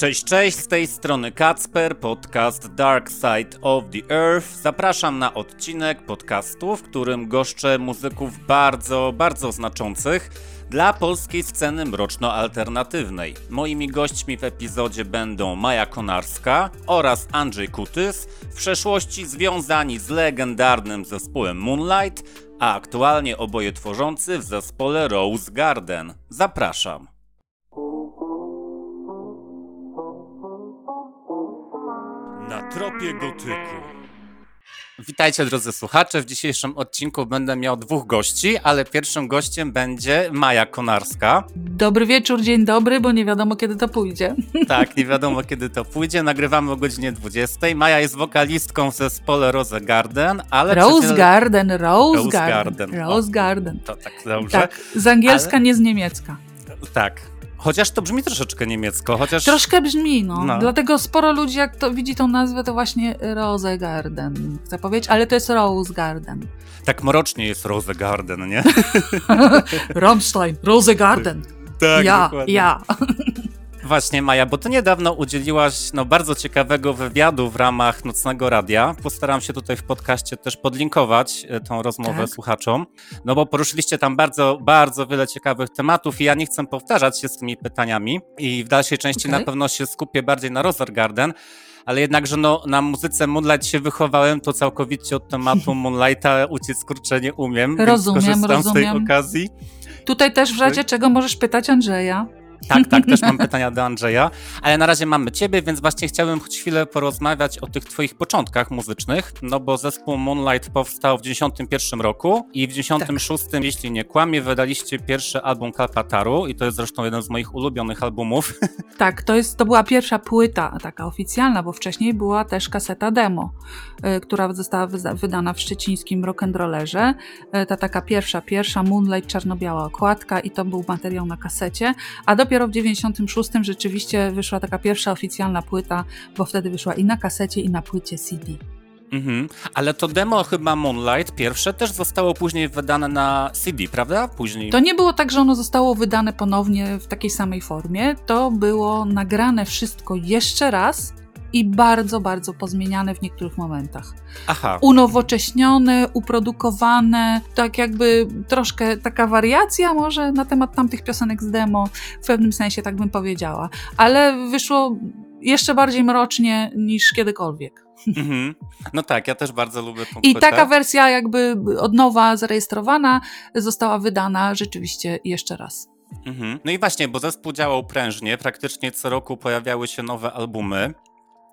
Cześć, cześć, z tej strony Kacper, podcast Dark Side of the Earth. Zapraszam na odcinek podcastu, w którym goszczę muzyków bardzo, bardzo znaczących dla polskiej sceny mroczno-alternatywnej. Moimi gośćmi w epizodzie będą Maja Konarska oraz Andrzej Kutys, w przeszłości związani z legendarnym zespołem Moonlight, a aktualnie oboje tworzący w zespole Rose Garden. Zapraszam. Na tropie gotyku. Witajcie drodzy słuchacze. W dzisiejszym odcinku będę miał dwóch gości, ale pierwszym gościem będzie Maja Konarska. Dobry wieczór, dzień dobry, bo nie wiadomo kiedy to pójdzie. Tak, nie wiadomo kiedy to pójdzie. Nagrywamy o godzinie 20. Maja jest wokalistką w zespole Rose Garden, ale Rose przecież... Garden, Rose, Rose Garden. Garden. Rose O, Garden. To tak dobrze. Tak, z angielska, Ale- nie z niemiecka. Tak. Chociaż to brzmi troszeczkę niemiecko, chociaż... Troszkę brzmi, no. No. Dlatego sporo ludzi, jak to widzi tą nazwę, to właśnie Rose Garden, chcę powiedzieć, ale to jest Rose Garden. Tak mrocznie jest Rose Garden, nie? Rammstein, Rose Garden. Tak, ja, dokładnie. ja. Właśnie Maja, bo ty niedawno udzieliłaś no, bardzo ciekawego wywiadu w ramach Nocnego Radia. Postaram się tutaj w podcaście też podlinkować e, tą rozmowę Tak. słuchaczom, no bo poruszyliście tam bardzo, bardzo wiele ciekawych tematów i ja nie chcę powtarzać się z tymi pytaniami i w dalszej części Okej. na pewno się skupię bardziej na Rose Garden, ale jednakże no, na muzyce Moonlight się wychowałem, to całkowicie od tematu Moonlighta uciec kurczę nie umiem, Rozumiem, więc korzystam z tej rozumiem. okazji. Tutaj też w razie czego możesz pytać Andrzeja. Tak, tak, też mam pytania do Andrzeja, ale na razie mamy ciebie, więc właśnie chciałbym choć chwilę porozmawiać o tych twoich początkach muzycznych, no bo zespół Moonlight powstał w 91 roku i w 96, jeśli nie kłamie, wydaliście pierwszy album Kalpataru i to jest zresztą jeden z moich ulubionych albumów. Tak, to, jest, to była pierwsza płyta taka oficjalna, bo wcześniej była też kaseta demo, y, która została wydana w szczecińskim rock'n'rollerze. Y, ta taka pierwsza, pierwsza Moonlight, czarno-biała okładka i to był materiał na kasecie, a dopiero w 96 rzeczywiście wyszła taka pierwsza oficjalna płyta, bo wtedy wyszła i na kasecie, i na płycie CD. Mhm. Ale to demo chyba Moonlight pierwsze też zostało później wydane na CD, prawda? Później. To nie było tak, że ono zostało wydane ponownie w takiej samej formie. To było nagrane wszystko jeszcze raz i bardzo, bardzo pozmieniane w niektórych momentach. Aha. Unowocześnione, uprodukowane, tak jakby troszkę taka wariacja może na temat tamtych piosenek z demo, w pewnym sensie tak bym powiedziała. Ale wyszło jeszcze bardziej mrocznie niż kiedykolwiek. Mhm. No tak, ja też bardzo lubię tą I płytę. taka wersja jakby od nowa zarejestrowana została wydana rzeczywiście jeszcze raz. Mhm. No i właśnie, bo zespół działał prężnie, praktycznie co roku pojawiały się nowe albumy.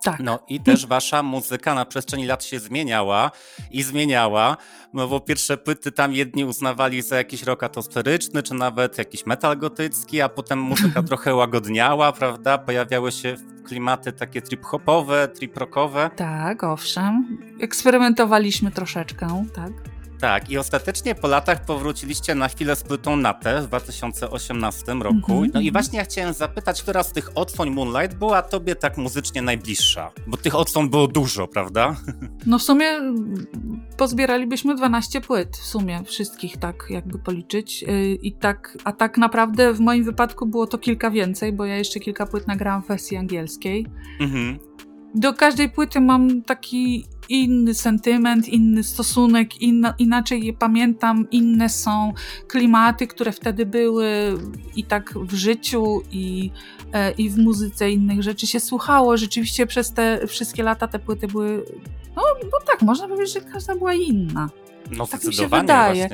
Tak. No i też wasza muzyka na przestrzeni lat się zmieniała i zmieniała, no bo pierwsze płyty tam jedni uznawali za jakiś rock atmosferyczny, czy nawet jakiś metal gotycki, a potem muzyka trochę łagodniała, prawda? Pojawiały się klimaty takie trip-hopowe, trip-rockowe. Tak, owszem. Eksperymentowaliśmy troszeczkę, tak. Tak, i ostatecznie po latach powróciliście na chwilę z płytą Natę w 2018 roku. Mhm, No i właśnie ja chciałem zapytać, która z tych odsłon Moonlight była tobie tak muzycznie najbliższa? Bo tych odsłon było dużo, prawda? No w sumie mm, pozbieralibyśmy 12 płyt, w sumie wszystkich tak jakby policzyć. Yy, I tak, a tak naprawdę w moim wypadku było to kilka więcej, bo ja jeszcze kilka płyt nagrałam w wersji angielskiej. Mhm. Do każdej płyty mam taki inny sentyment, inny stosunek, inna, inaczej je pamiętam, inne są klimaty, które wtedy były i tak w życiu, i, e, i w muzyce innych rzeczy się słuchało. Rzeczywiście przez te wszystkie lata te płyty były, no, no tak, można powiedzieć, że każda była inna. No Tak mi się wydaje.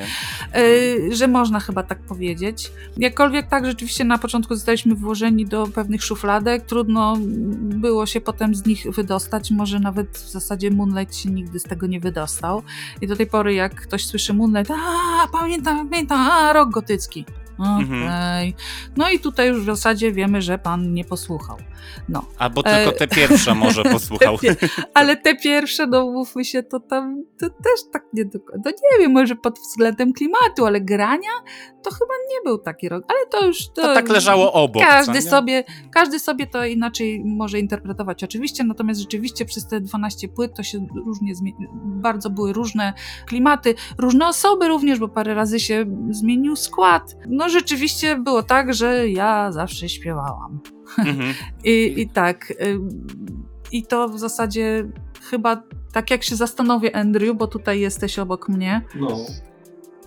E, że można chyba tak powiedzieć. Jakkolwiek tak, rzeczywiście na początku zostaliśmy włożeni do pewnych szufladek, trudno było się potem z nich wydostać, może nawet w zasadzie Moonlight się nigdy z tego nie wydostał. I do tej pory jak ktoś słyszy Moonlight, a pamiętam, pamiętam, a rok gotycki. Okej. Mhm. No i tutaj już w zasadzie wiemy, że pan nie posłuchał. No. Albo tylko E, te pierwsze może posłuchał. Te ale te pierwsze, no mówmy się, to tam to też tak nie do końca. No nie wiem, może pod względem klimatu, ale grania to chyba nie był taki rok. Ale to już. To, To tak leżało obok. Każdy sobie, każdy sobie to inaczej może interpretować, oczywiście, natomiast rzeczywiście przez te 12 płyt to się różnie bardzo były różne klimaty, różne osoby również, bo parę razy się zmienił skład. No no rzeczywiście było tak, że ja zawsze śpiewałam. Mhm. I, I tak. I to w zasadzie chyba tak jak się zastanowię, Andrew, bo tutaj jesteś obok mnie. No.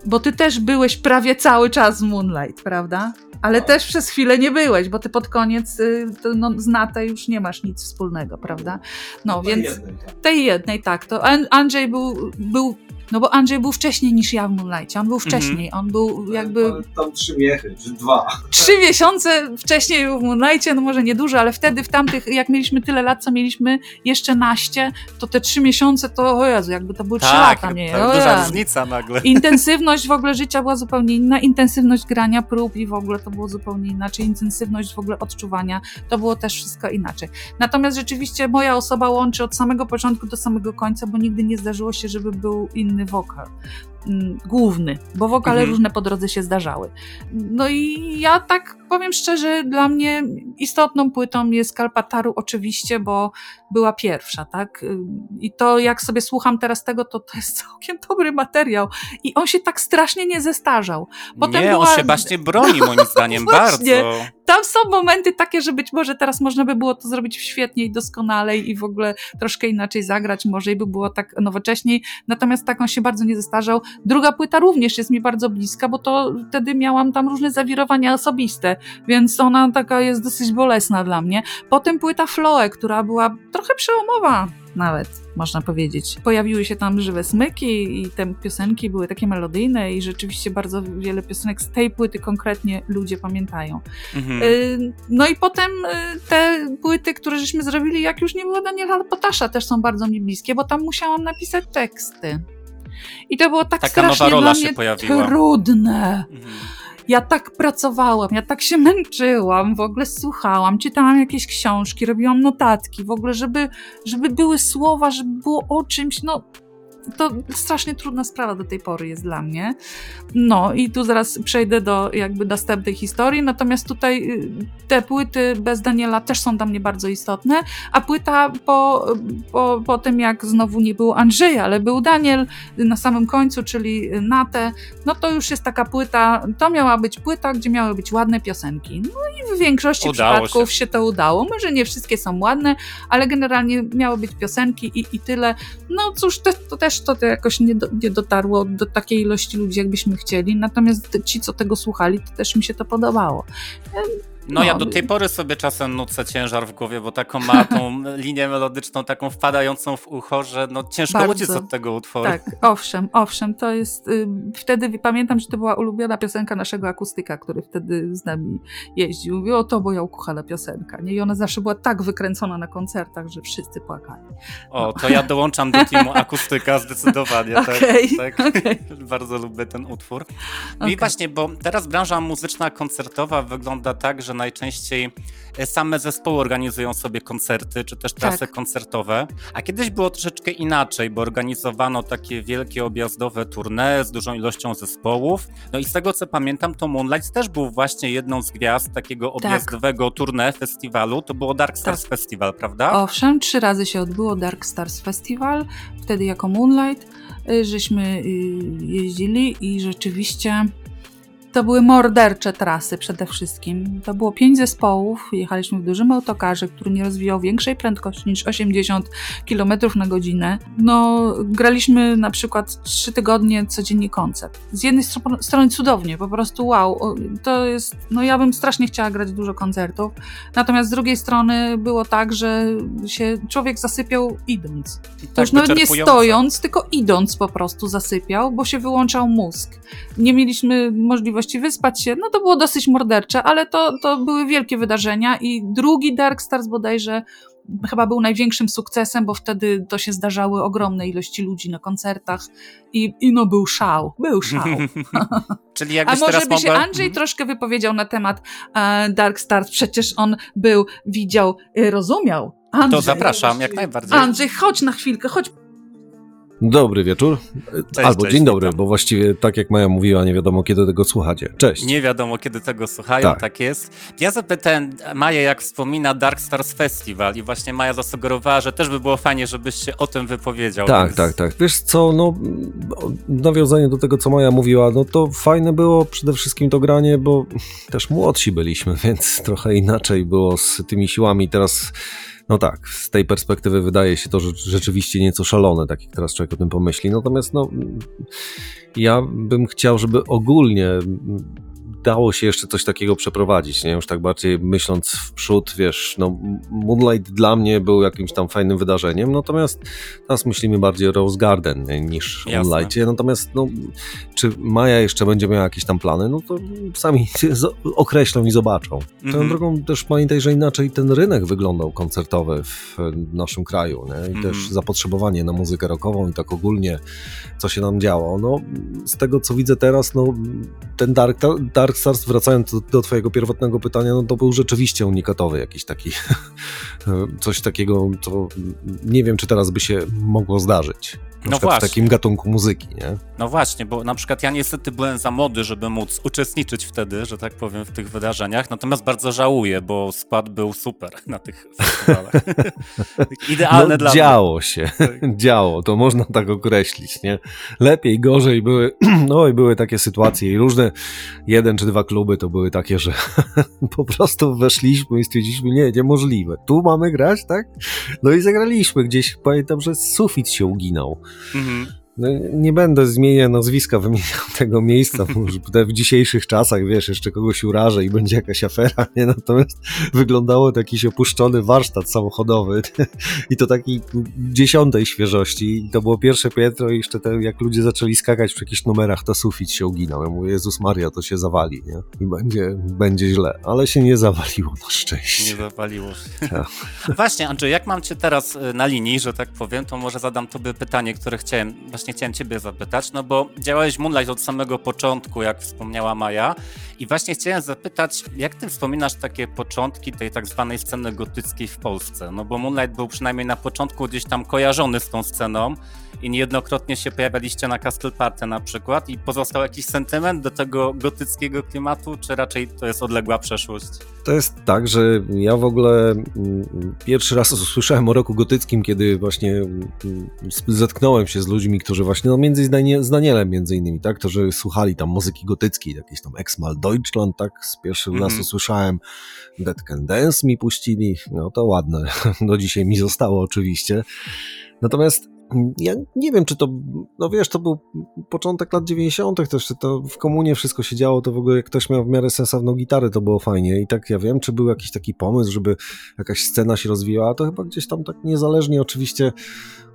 Bo ty też byłeś prawie cały czas w Moonlight, prawda? Ale tak. też przez chwilę nie byłeś, bo ty pod koniec y, no, z Natę już nie masz nic wspólnego, prawda? No, no więc jednej, tak. tej jednej, tak. To Andrzej był, był no bo Andrzej był wcześniej niż ja w Moonlightie, on był mhm. wcześniej, on był jakby... Tam trzy miechy, czy dwa. Trzy miesiące wcześniej był w Moonlightie, no może nie dużo, ale wtedy w tamtych, jak mieliśmy tyle lat, co mieliśmy jeszcze naście, to te trzy miesiące to, o Jezu, jakby to były trzy tak, lata, nie? Tak, duża różnica nagle. Intensywność w ogóle życia była zupełnie inna, intensywność grania prób i w ogóle to było zupełnie inaczej, intensywność w ogóle odczuwania, to było też wszystko inaczej. Natomiast rzeczywiście moja osoba łączy od samego początku do samego końca, bo nigdy nie zdarzyło się, żeby był inny inny wokal. mm, główny, bo wokale mhm. różne po drodze się zdarzały. No i ja tak powiem szczerze, dla mnie istotną płytą jest Kalpataru oczywiście, bo była pierwsza, tak? I to jak sobie słucham teraz tego, to to jest całkiem dobry materiał i on się tak strasznie nie zestarzał. Potem nie, była... on się właśnie broni moim zdaniem bardzo. Tam są momenty takie, że być może teraz można by było to zrobić świetniej, doskonalej i w ogóle troszkę inaczej zagrać, może i by było tak nowocześniej, natomiast tak on się bardzo nie zestarzał. Druga płyta również jest mi bardzo bliska, bo to wtedy miałam tam różne zawirowania osobiste, więc ona taka jest dosyć bolesna dla mnie. Potem płyta Floe, która była trochę przełomowa nawet, można powiedzieć. Pojawiły się tam żywe smyki i te piosenki były takie melodyjne i rzeczywiście bardzo wiele piosenek z tej płyty konkretnie ludzie pamiętają. Mhm. Y, no i potem y, te płyty, które żeśmy zrobili, jak już nie było Daniela Potasza, też są bardzo mi bliskie, bo tam musiałam napisać teksty. I to było tak Taka strasznie nowa rola dla mnie pojawiła. trudne. Mhm ja tak pracowałam, ja tak się męczyłam, w ogóle słuchałam, czytałam jakieś książki, robiłam notatki, w ogóle, żeby, żeby były słowa, żeby było o czymś, no to strasznie trudna sprawa do tej pory jest dla mnie. No i tu zaraz przejdę do jakby następnej historii, natomiast tutaj y, te płyty bez Daniela też są dla mnie bardzo istotne, a płyta po, po, po tym jak znowu nie było Andrzeja, ale był Daniel na samym końcu, czyli Nate, no to już jest taka płyta, to miała być płyta, gdzie miały być ładne piosenki. No i w większości udało przypadków się. się. to udało. Może nie wszystkie są ładne, ale generalnie miały być piosenki i, i tyle. No cóż, to, to też też to jakoś nie, do, nie dotarło do takiej ilości ludzi, jakbyśmy chcieli. Natomiast ci, co tego słuchali, to też mi się to podobało. No, no, ja do tej pory sobie czasem nucę ciężar w głowie, bo taką ma tą linię melodyczną, taką wpadającą w ucho, że no ciężko Bardzo. uciec od tego utworu. Tak, owszem, owszem, to jest, y, wtedy pamiętam, że to była ulubiona piosenka naszego akustyka, który wtedy z nami jeździł. Mówił, o to moja ukochana piosenka, nie? I ona zawsze była tak wykręcona na koncertach, że wszyscy płakali. No. O, to ja dołączam do teamu akustyka zdecydowanie, okay, tak, tak. Okay. Bardzo lubię ten utwór. Okay. I właśnie, bo teraz branża muzyczna koncertowa wygląda tak, że najczęściej e, same zespoły organizują sobie koncerty, czy też trasy tak. koncertowe. A kiedyś było troszeczkę inaczej, bo organizowano takie wielkie objazdowe tournée z dużą ilością zespołów. No i z tego co pamiętam, to Moonlight też był właśnie jedną z gwiazd takiego tak. objazdowego tak. tournée festiwalu. To było Dark Stars tak. Festival, prawda? Owszem, trzy razy się odbyło Dark Stars Festival, wtedy jako Moonlight y, żeśmy y, jeździli i rzeczywiście to były mordercze trasy przede wszystkim. To było pięć zespołów. Jechaliśmy w dużym autokarze, który nie rozwijał większej prędkości niż 80 km na godzinę. No, graliśmy na przykład trzy tygodnie codziennie koncert. Z jednej strony cudownie, po prostu wow. To jest, no ja bym strasznie chciała grać dużo koncertów. Natomiast z drugiej strony było tak, że się człowiek zasypiał idąc. Tak, już no nie stojąc, tylko idąc po prostu zasypiał, bo się wyłączał mózg. Nie mieliśmy możliwości możliwości wyspać się, no to było dosyć mordercze, ale to, to były wielkie wydarzenia i drugi Dark Stars bodajże chyba był największym sukcesem, bo wtedy to się zdarzały ogromne ilości ludzi na koncertach i, i no był szał, był szał. Czyli A może by mogła... się Andrzej troszkę wypowiedział na temat e, Dark Stars, przecież on był, widział, e, rozumiał. Andrzej, to zapraszam, jak najbardziej. Andrzej, chodź na chwilkę, chodź Dobry wieczór. Cześć, Albo cześć, dzień dobry, witam. bo właściwie tak jak Maja mówiła, nie wiadomo kiedy tego słuchacie. Cześć. Nie wiadomo, kiedy tego słuchają, tak. Tak. jest. Ja zapytałem Maję, jak wspomina Dark Stars Festival i właśnie Maja zasugerowała, że też by było fajnie, żebyś się o tym wypowiedział. Tak, więc... tak, tak. Wiesz co, no nawiązanie do tego, co Maja mówiła, no to fajne było przede wszystkim to granie, bo też młodsi byliśmy, więc trochę inaczej było z tymi siłami. Teraz, no tak, z tej perspektywy wydaje się to rzeczywiście nieco szalone, tak jak teraz człowiek o tym pomyśli. Natomiast no, ja bym chciał, żeby ogólnie dało się jeszcze coś takiego przeprowadzić, nie? Już tak bardziej myśląc w przód, wiesz, no Moonlight dla mnie był jakimś tam fajnym wydarzeniem, natomiast teraz myślimy bardziej o Rose Garden nie, niż Jasne. Moonlightie, natomiast no, czy Maja jeszcze będzie miała jakieś tam plany, no to sami określą i zobaczą. Tą Mhm. drogą też pamiętaj, że inaczej ten rynek wyglądał koncertowy w naszym kraju, nie? I Mhm. też zapotrzebowanie na muzykę rockową i tak ogólnie, co się nam działo. No, z tego co widzę teraz, no, ten Dark, Dark Stars, wracając do, do twojego pierwotnego pytania, no to był rzeczywiście unikatowy jakiś taki, coś takiego, co nie wiem, czy teraz by się mogło zdarzyć. Na No w takim gatunku muzyki, nie? No właśnie, bo na przykład ja niestety byłem za młody, żeby móc uczestniczyć wtedy, że tak powiem, w tych wydarzeniach, natomiast bardzo żałuję, bo skład był super na tych festiwalach. Idealne no, dla działo się, Tak. działo, to można tak określić, nie? Lepiej, gorzej były, no i były takie sytuacje i różne, jeden czy dwa kluby to były takie, że po prostu weszliśmy i stwierdziliśmy, nie, niemożliwe, tu mamy grać, tak? No i zagraliśmy gdzieś, pamiętam, że sufit się uginał. mnie. Mhm. No, nie będę zmieniał nazwiska, wymieniał tego miejsca, może w dzisiejszych czasach, wiesz, jeszcze kogoś urażę i będzie jakaś afera, nie? Natomiast wyglądało to jakiś opuszczony warsztat samochodowy i to takiej dziesiątej świeżości. I to było pierwsze piętro i jeszcze te, jak ludzie zaczęli skakać przy jakichś numerach, to sufit się uginał. Ja mówię, Jezus Maria, to się zawali, nie? I będzie, będzie źle. Ale się nie zawaliło na szczęście. Nie zapaliło się. Tak. Właśnie, Andrzej, jak mam cię teraz y, na linii, że tak powiem, to może zadam tobie pytanie, które chciałem, właśnie chciałem ciebie zapytać, no bo działałeś Moonlight od samego początku, jak wspomniała Maja i właśnie chciałem zapytać, jak ty wspominasz takie początki tej tak zwanej sceny gotyckiej w Polsce? No bo Moonlight był przynajmniej na początku gdzieś tam kojarzony z tą sceną i niejednokrotnie się pojawialiście na Castle Party na przykład i pozostał jakiś sentyment do tego gotyckiego klimatu, czy raczej to jest odległa przeszłość? To jest tak, że ja w ogóle mm, pierwszy raz usłyszałem o roku gotyckim, kiedy właśnie mm, zetknąłem się z ludźmi, którzy właśnie, no między z Danielem między innymi, tak, którzy słuchali tam muzyki gotyckiej, jakieś tam Exmal Deutschland, tak, z pierwszym Mhm. raz usłyszałem, Dead Can Dance mi puścili, no to ładne, do dzisiaj mi zostało oczywiście. Natomiast mm, ja nie wiem, czy to, no wiesz, to był początek lat 90. też, to w komunie wszystko się działo, to w ogóle jak ktoś miał w miarę sensowną gitarę, to było fajnie i tak ja wiem, czy był jakiś taki pomysł, żeby jakaś scena się rozwijała, to chyba gdzieś tam tak niezależnie oczywiście,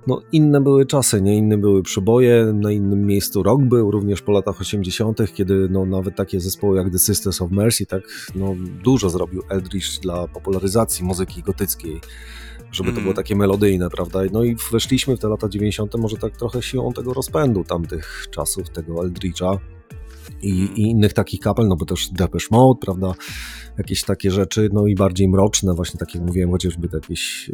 no inne były czasy, nie inne były przyboje, na innym miejscu rok był, również po latach 80., kiedy no nawet takie zespoły jak The Sisters of Mercy, tak, no dużo zrobił Eldritch dla popularyzacji muzyki gotyckiej żeby to Mm. było takie melodyjne, prawda? No i weszliśmy w te lata 90. może tak trochę siłą tego rozpędu tamtych czasów, tego Eldridge'a i, i innych takich kapel, no bo też Depeche Mode, prawda? Jakieś takie rzeczy, no i bardziej mroczne, właśnie tak jak mówiłem, chociażby jakieś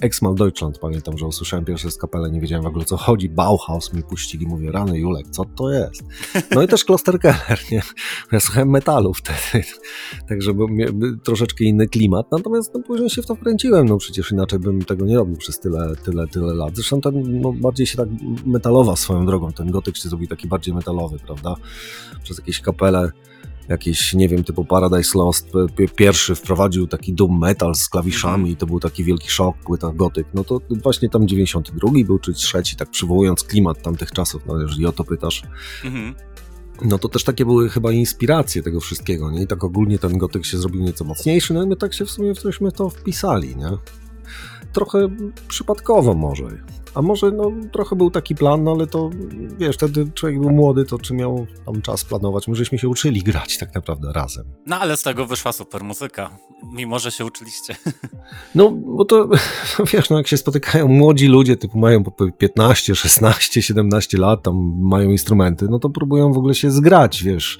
Exmal Deutschland, pamiętam, że usłyszałem pierwsze z kapelę, nie wiedziałem w ogóle co chodzi, Bauhaus mi puścili, mówię, rany Julek, co to jest? No i też Klosterkeller, nie? Ja słuchałem metalu wtedy, także był troszeczkę inny klimat, natomiast no, później się w to wkręciłem, no przecież inaczej bym tego nie robił przez tyle, tyle, tyle lat. Zresztą ten no, bardziej się tak metalowa swoją drogą, ten gotyk się zrobił taki bardziej metalowy, prawda? Przez jakieś kapele, jakieś, nie wiem, typu Paradise Lost, p- pierwszy wprowadził taki doom metal z klawiszami i to był taki wielki szok, płyta gotyk. No to właśnie tam 92 był, czy trzeci, tak przywołując klimat tamtych czasów, no jeżeli o to pytasz. Mhm. No to też takie były chyba inspiracje tego wszystkiego, nie? I tak ogólnie ten gotyk się zrobił nieco mocniejszy, no i my tak się w sumie w cośmy to wpisali, nie? Trochę przypadkowo może. A może no, trochę był taki plan, no ale to wiesz, wtedy człowiek był młody, to czy miał tam czas planować? My żeśmy się uczyli grać tak naprawdę razem. No ale z tego wyszła super muzyka, mimo że się uczyliście. No, bo to wiesz, no jak się spotykają młodzi ludzie, typu mają po 15, 16, 17 lat, tam mają instrumenty, no to próbują w ogóle się zgrać, wiesz.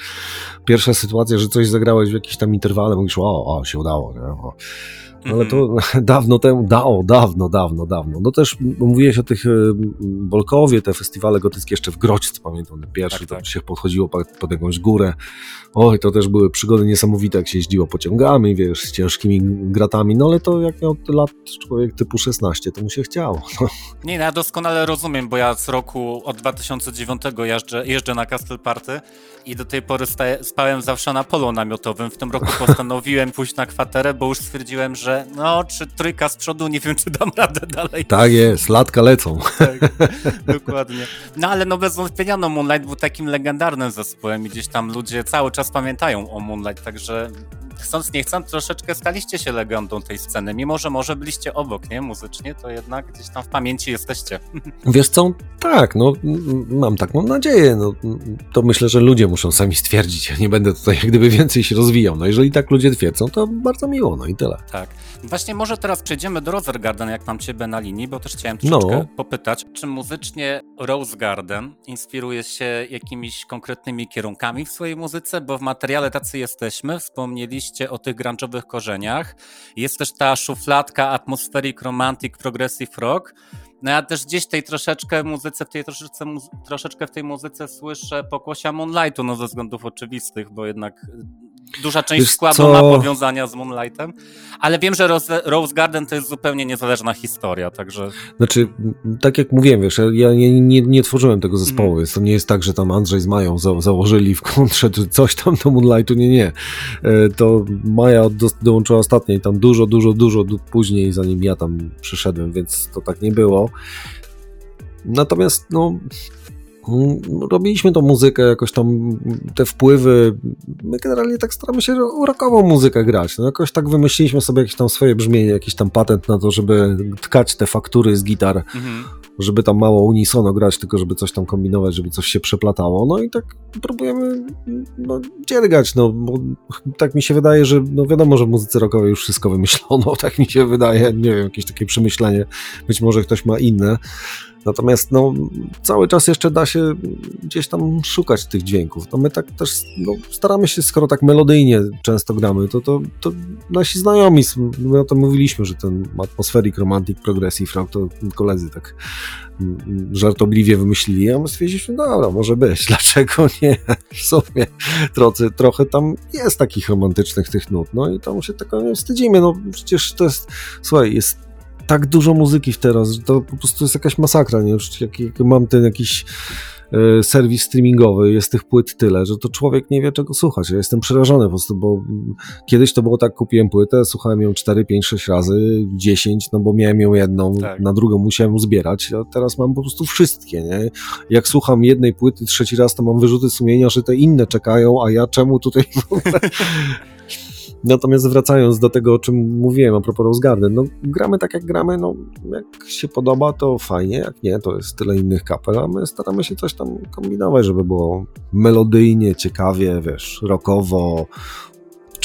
Pierwsza sytuacja, że coś zagrałeś w jakimś tam interwale, mówisz, o, o się udało, nie? O. Ale to dawno temu, da, o, dawno, dawno, dawno. No też mówiłeś o tych e, Bolkowie, te festiwale gotyckie jeszcze w Grodźcu, pamiętam, ten pierwszy, Tak, to tak. się podchodziło pod, pod jakąś górę. Oj, to też były przygody niesamowite, jak się jeździło pociągami, wiesz, z ciężkimi gratami, no ale to jak miał lat człowiek typu 16, to mu się chciało. No. Nie, no ja doskonale rozumiem, bo ja z roku od 2009 jeżdżę, jeżdżę na Castle Party i do tej pory staję, spałem zawsze na polu namiotowym. W tym roku postanowiłem pójść na kwaterę, bo już stwierdziłem, że no, czy trójka z przodu, nie wiem, czy dam radę dalej. Tak jest, latka lecą. Tak, dokładnie. No ale no bez wątpienia, no Moonlight był takim legendarnym zespołem i gdzieś tam ludzie cały czas pamiętają o Moonlight, także chcąc nie chcąc troszeczkę staliście się legendą tej sceny, mimo że może byliście obok, nie, muzycznie, to jednak gdzieś tam w pamięci jesteście. Wiesz co, tak, no mam taką nadzieję, no to myślę, że ludzie muszą sami stwierdzić, ja nie będę tutaj jak gdyby więcej się rozwijał, no jeżeli tak ludzie twierdzą, to bardzo miło, no i tyle. Tak. Właśnie może teraz przejdziemy do Rose Garden, jak mam ciebie na linii, bo też chciałem troszeczkę No. popytać, czy muzycznie Rose Garden inspiruje się jakimiś konkretnymi kierunkami w swojej muzyce, bo w materiale tacy jesteśmy, wspomnieliście o tych grunge'owych korzeniach, jest też ta szufladka Atmospheric Romantic Progressive Rock, no ja też gdzieś tej troszeczkę muzyce, w tej troszeczkę, muzy- troszeczkę w tej muzyce słyszę pokłosia Moonlightu, no ze względów oczywistych, bo jednak duża część Wiesz składu co? ma powiązania z Moonlightem, ale wiem, że Rose, Rose Garden to jest zupełnie niezależna historia, także Znaczy, tak jak mówiłem, wiesz, ja nie, nie, nie tworzyłem tego zespołu, więc to nie jest tak, że tam Andrzej z Mają za, założyli w kontrze czy coś tam do Moonlightu, nie, nie. E, To Maja do, dołączyła ostatnio i tam dużo, dużo, dużo później, zanim ja tam przyszedłem, więc to tak nie było. Natomiast, no, mm, robiliśmy tą muzykę, jakoś tam te wpływy. My generalnie tak staramy się rockową muzykę grać. No jakoś tak wymyśliliśmy sobie jakieś tam swoje brzmienie, jakiś tam patent na to, żeby tkać te faktury z gitar, mhm. żeby tam mało unisono grać, tylko żeby coś tam kombinować, żeby coś się przeplatało. No i tak próbujemy no, dziergać, no bo tak mi się wydaje, że no wiadomo, że w muzyce rockowej już wszystko wymyślono, tak mi się wydaje, nie wiem, jakieś takie przemyślenie, być może ktoś ma inne. Natomiast no, cały czas jeszcze da się gdzieś tam szukać tych dźwięków. No my tak też no, staramy się, skoro tak melodyjnie często gramy, to, to, to nasi znajomi, my o tym mówiliśmy, że ten atmospheric romantic progressive rock, to koledzy tak żartobliwie wymyślili, a my stwierdziliśmy, dobra, może być, dlaczego nie? W sumie trochę, trochę tam jest takich romantycznych tych nut, no i tam się tego nie wstydzimy, no przecież to jest, słuchaj, jest tak dużo muzyki w teraz, że to po prostu jest jakaś masakra, nie? Już jak, jak mam ten jakiś e, serwis streamingowy, jest tych płyt tyle, że to człowiek nie wie czego słuchać. Ja jestem przerażony po prostu, bo kiedyś to było tak, kupiłem płytę, słuchałem ją 4, 5, 6 razy, 10, no bo miałem ją jedną, Tak. na drugą musiałem zbierać, a teraz mam po prostu wszystkie, nie? Jak słucham jednej płyty trzeci raz, to mam wyrzuty sumienia, że te inne czekają, a ja czemu tutaj w ogóle... Natomiast wracając do tego, o czym mówiłem a propos Rose Garden, no gramy tak jak gramy, no jak się podoba to fajnie, jak nie to jest tyle innych kapel, a my staramy się coś tam kombinować, żeby było melodyjnie, ciekawie, wiesz, rockowo,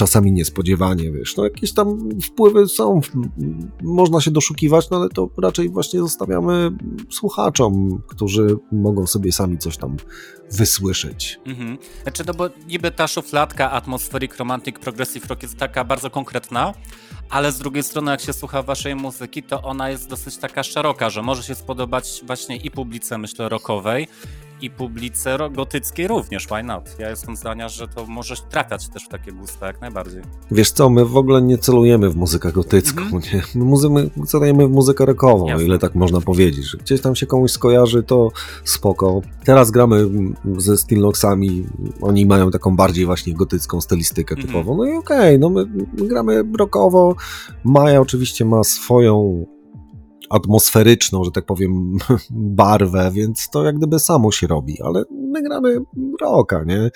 czasami niespodziewanie, wiesz, no jakieś tam wpływy są, można się doszukiwać, no ale to raczej właśnie zostawiamy słuchaczom, którzy mogą sobie sami coś tam wysłyszeć. Mhm. Znaczy, no bo niby ta szufladka Atmospheric Romantic Progressive Rock jest taka bardzo konkretna, ale z drugiej strony jak się słucha waszej muzyki, to ona jest dosyć taka szeroka, że może się spodobać właśnie i publice, myślę, rockowej, i publice gotyckiej również, why not? Ja jestem zdania, że to może trafiać też w takie gusta jak najbardziej. Wiesz co, my w ogóle nie celujemy w muzykę gotycką, Mhm. nie? My, muzy- my celujemy w muzykę rockową, Jasne. ile tak można powiedzieć, że gdzieś tam się komuś skojarzy, to spoko. Teraz gramy mm, ze Stillnoxami, oni mają taką bardziej właśnie gotycką stylistykę Mhm. typową, no i okej, no my, my gramy rockowo, Maja oczywiście ma swoją atmosferyczną, że tak powiem, barwę, więc to jak gdyby samo się robi, ale my gramy rocka, nie?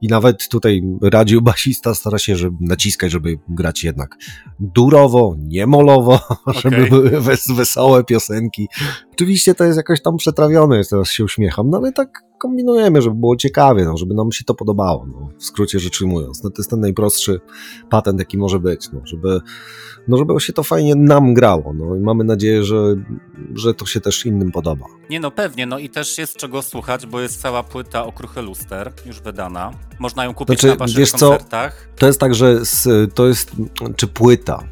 I nawet tutaj radził basista stara się żeby naciskać, żeby grać jednak durowo, nie molowo, żeby były wes wesołe piosenki, Oczywiście to jest jakoś tam przetrawione, jest, teraz się uśmiecham, no ale tak kombinujemy, żeby było ciekawie, no, żeby nam się to podobało, no, w skrócie rzecz ujmując. No, to jest ten najprostszy patent, jaki może być, no, żeby, no, żeby się to fajnie nam grało. No, i mamy nadzieję, że, że to się też innym podoba. Nie no, pewnie, no i też jest czego słuchać, bo jest cała płyta Okruchy Luster już wydana. Można ją kupić Znaczy, na waszych wiesz co? koncertach. To jest tak, że z, to jest, czy płyta.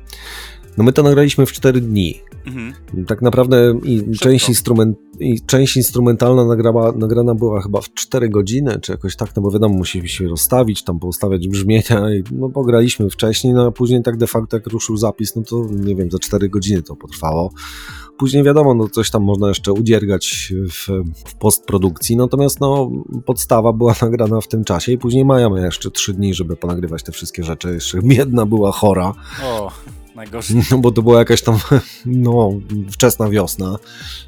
No my to nagraliśmy w 4 dni. Mhm. Tak naprawdę i Szybko. część, instrument, i część instrumentalna nagrała, nagrana była chyba w 4 godziny, czy jakoś tak, no bo wiadomo, musimy się rozstawić, tam poustawiać brzmienia i no pograliśmy wcześniej, no a później tak de facto jak ruszył zapis, no to nie wiem, za 4 godziny to potrwało. Później wiadomo, no coś tam można jeszcze udziergać w, w postprodukcji, natomiast no podstawa była nagrana w tym czasie i później mają jeszcze 3 dni, żeby ponagrywać te wszystkie rzeczy. Jeszcze biedna była chora. O, najgorzej. No bo to była jakaś tam, no, wczesna wiosna.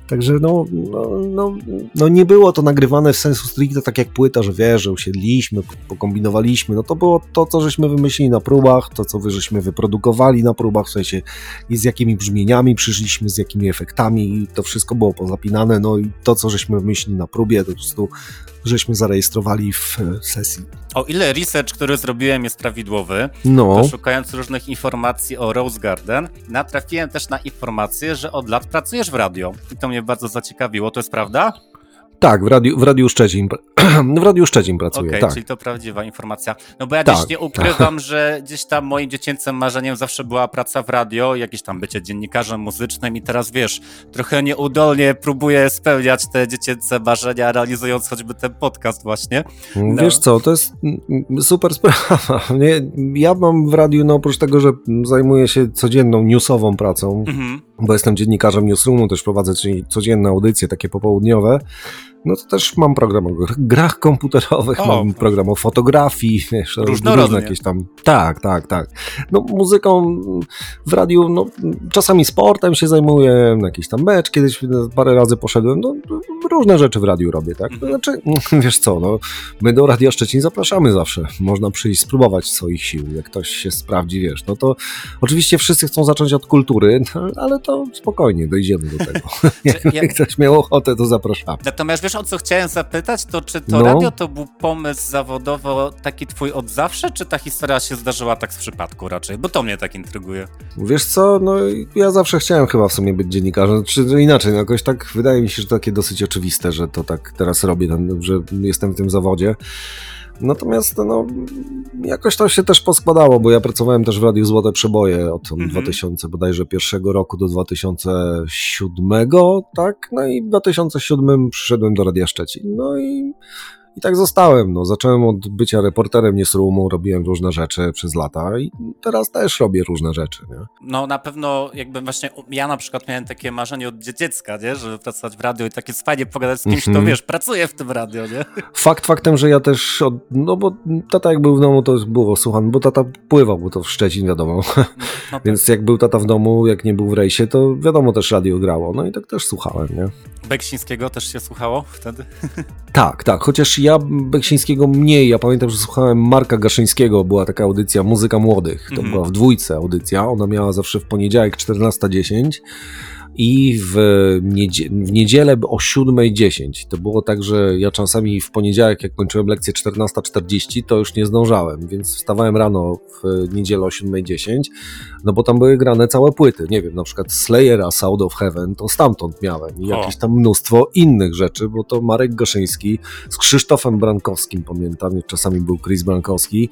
Także no, no, no, no nie było to nagrywane w sensu stricte tak jak płyta, że wiesz, że usiedliśmy, pokombinowaliśmy. No to było to, co żeśmy wymyślili na próbach, to, co wy żeśmy wyprodukowali na próbach, w sensie i z jakimi brzmieniami przyszliśmy, z jakimi efektami i to wszystko było pozapinane. No i to, co żeśmy wymyślili na próbie, to po prostu żeśmy zarejestrowali w e, sesji. O ile research, który zrobiłem jest prawidłowy, No, to szukając różnych informacji o Rose Garden, natrafiłem też na informację, że od lat pracujesz w radio. I to mnie bardzo zaciekawiło. To jest prawda? Tak, w Radiu, w Radiu Szczecin, w Radiu Szczecin pracuję, Okej, tak. czyli to prawdziwa informacja. No bo ja Tak. gdzieś nie ukrywam, że gdzieś tam moim dziecięcym marzeniem zawsze była praca w radio, jakieś tam bycie dziennikarzem muzycznym i teraz wiesz, trochę nieudolnie próbuję spełniać te dziecięce marzenia, realizując choćby ten podcast właśnie. No. Wiesz co, to jest super sprawa. Nie, ja mam w radiu, no oprócz tego, że zajmuję się codzienną newsową pracą, Mhm. bo jestem dziennikarzem newsroomu, też prowadzę czyli codzienne audycje, takie popołudniowe, no to też mam program o gr- grach komputerowych, O, mam program o fotografii, wiesz, różne jakieś tam. Tak, tak, tak. No muzyką w radiu, no czasami sportem się zajmuję, jakieś tam mecz, kiedyś parę razy poszedłem, no różne rzeczy w radiu robię, tak? Mhm. znaczy, wiesz co, no my do Radia Szczecin zapraszamy zawsze. Można przyjść, spróbować swoich sił, jak ktoś się sprawdzi, wiesz, no to oczywiście wszyscy chcą zacząć od kultury, no, ale to spokojnie, dojdziemy do tego. Jak ja- ktoś miał ochotę, to zapraszamy. Natomiast wiesz, o co chciałem zapytać, to czy to No. radio to był pomysł zawodowo taki twój od zawsze, czy ta historia się zdarzyła tak z przypadku raczej? Bo to mnie tak intryguje. Wiesz co, no ja zawsze chciałem chyba w sumie być dziennikarzem, czy że inaczej, no jakoś tak wydaje mi się, że takie dosyć oczywiste, że to tak teraz robię, ten- że jestem w tym zawodzie. Natomiast no, jakoś to się też poskładało, bo ja pracowałem też w Radiu Złote Przeboje od Mhm. 2000 bodajże pierwszego roku do 2007, tak? No i w 2007 przyszedłem do Radia Szczecin. No i, i tak zostałem. No, zacząłem od bycia reporterem newsroomu, robiłem różne rzeczy przez lata i teraz też robię różne rzeczy, nie? No na pewno jakby właśnie ja na przykład miałem takie marzenie od dziecka, nie? Żeby pracować w radio i tak jest fajnie pogadać z kimś, kto Mhm. wiesz, pracuje w tym radio, nie? Fakt faktem, że ja też, od, no bo tata jak był w domu, to było słuchane, bo tata pływał, bo to w Szczecin wiadomo, No, tak. więc jak był tata w domu, jak nie był w rejsie, to wiadomo też radio grało, no i tak też słuchałem, nie? Beksińskiego też się słuchało wtedy? Tak, tak, chociaż ja Beksińskiego mniej, ja pamiętam, że słuchałem Marka Gaszyńskiego, była taka audycja Muzyka Młodych, to Mhm. była w dwójce audycja, ona miała zawsze w poniedziałek 14.10 i w, niedzie- w niedzielę o 7.10. To było tak, że ja czasami w poniedziałek, jak kończyłem lekcję 14.40, to już nie zdążałem, więc wstawałem rano w niedzielę o 7.10, no bo tam były grane całe płyty, nie wiem, na przykład Slayera, Sound of Heaven, to stamtąd miałem. I jakieś tam mnóstwo innych rzeczy, bo to Marek Gaszyński z Krzysztofem Brankowskim, pamiętam, czasami był Chris Brankowski,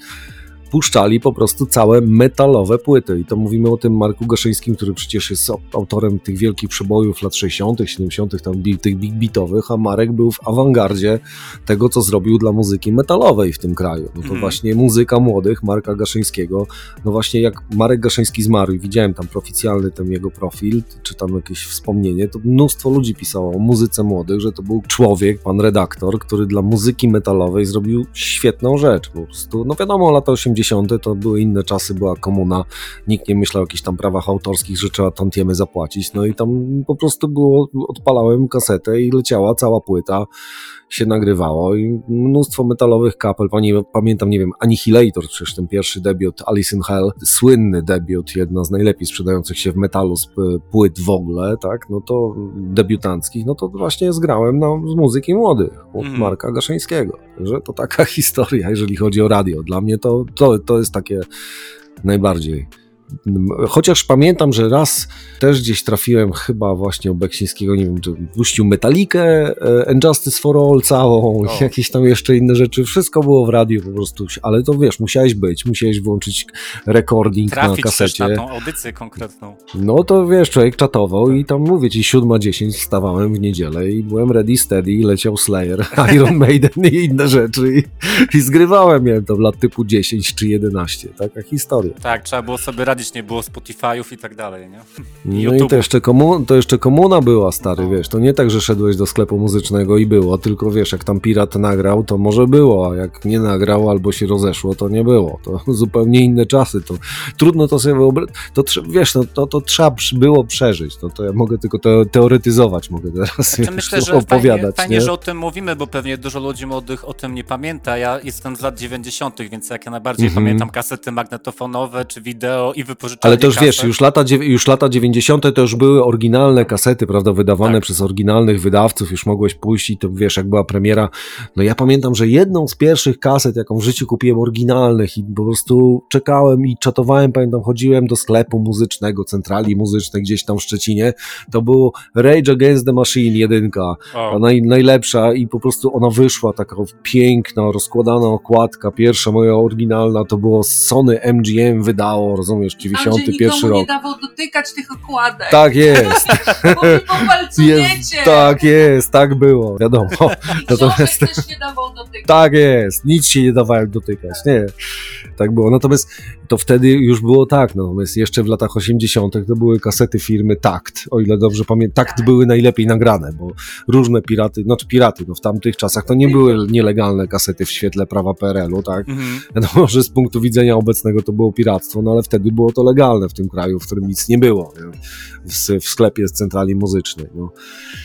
puszczali po prostu całe metalowe płyty. I to mówimy o tym Marku Gaszyńskim, który przecież jest autorem tych wielkich przebojów lat 60., 70., tam tych big beatowych, a Marek był w awangardzie tego, co zrobił dla muzyki metalowej w tym kraju. No to Mhm. właśnie muzyka młodych Marka Gaszyńskiego. No właśnie jak Marek Gaszyński zmarł i widziałem tam oficjalny ten jego profil, czy tam jakieś wspomnienie, to mnóstwo ludzi pisało o muzyce młodych, że to był człowiek, pan redaktor, który dla muzyki metalowej zrobił świetną rzecz. Po prostu, no wiadomo, lata 80 80. to były inne czasy, była komuna, nikt nie myślał o jakichś tam prawach autorskich, że trzeba tantiemy zapłacić, no i tam po prostu było, odpalałem kasetę i leciała cała płyta, się nagrywało i mnóstwo metalowych kapel, Pani, pamiętam, nie wiem, Annihilator, przecież ten pierwszy debiut, Alice in Hell, słynny debiut, jedna z najlepiej sprzedających się w metalu z płyt w ogóle, tak, no to debiutanckich, no to właśnie zgrałem na, z muzyki młodych, od mm. Marka Gaszeńskiego, że to taka historia, jeżeli chodzi o radio. Dla mnie to, to, to jest takie najbardziej Chociaż pamiętam, że raz też gdzieś trafiłem chyba właśnie u Beksińskiego, nie wiem, czy puścił Metalikę, e, Injustice for All całą, o. jakieś tam jeszcze inne rzeczy. Wszystko było w radiu po prostu, ale to wiesz, musiałeś być, musiałeś włączyć recording Trafić na kasecie. na tą audycję konkretną. No to wiesz, człowiek czatował i tam mówię ci, 7.10 wstawałem w niedzielę i byłem ready, steady i leciał Slayer, Iron Maiden i inne rzeczy i, i zgrywałem, miałem to w lat typu 10 czy 11, taka historia. Tak, trzeba było sobie radzić nie było Spotify'ów i tak dalej, nie? No i to jeszcze, komu, to jeszcze komuna była, stary, no. wiesz, to nie tak, że szedłeś do sklepu muzycznego i było, tylko wiesz, jak tam pirat nagrał, to może było, a jak nie nagrał albo się rozeszło, to nie było. To zupełnie inne czasy, to trudno to sobie wyobrazić, to wiesz, no, to, to trzeba było przeżyć, to, to ja mogę tylko te, teoretyzować, mogę teraz znaczy, myślę, że opowiadać. Fajnie, fajnie, że o tym mówimy, bo pewnie dużo ludzi młodych o tym nie pamięta. Ja jestem z lat 90., więc jak ja najbardziej mm -hmm. pamiętam kasety magnetofonowe czy wideo i ale to już wiesz, już lata, już lata 90. to już były oryginalne kasety, prawda, wydawane tak. przez oryginalnych wydawców, już mogłeś pójść i to wiesz, jak była premiera. No ja pamiętam, że jedną z pierwszych kaset, jaką w życiu kupiłem oryginalnych i po prostu czekałem i czatowałem, pamiętam, chodziłem do sklepu muzycznego, centrali muzycznej gdzieś tam w Szczecinie, to było Rage Against the Machine jedynka, naj, najlepsza i po prostu ona wyszła, taka piękna, rozkładana okładka, pierwsza moja oryginalna, to było Sony MGM wydało, rozumiesz, 91 rok. nie dawał dotykać tych okładek. Tak jest. Bo jest, Tak jest, tak było, wiadomo. Natomiast też nie dawał dotykać. Tak jest, nic się nie dawałem dotykać, nie. Tak było. Natomiast to wtedy już było tak, natomiast jeszcze w latach 80. to były kasety firmy Takt, o ile dobrze pamiętam. Takt tak. były najlepiej nagrane, bo różne piraty, znaczy piraty, no w tamtych czasach to nie były nielegalne kasety w świetle prawa PRL-u, tak? Mhm. Wiadomo, że z punktu widzenia obecnego to było piractwo, no ale wtedy było to legalne w tym kraju, w którym nic nie było, nie? W, w, sklepie z centrali muzycznej, no.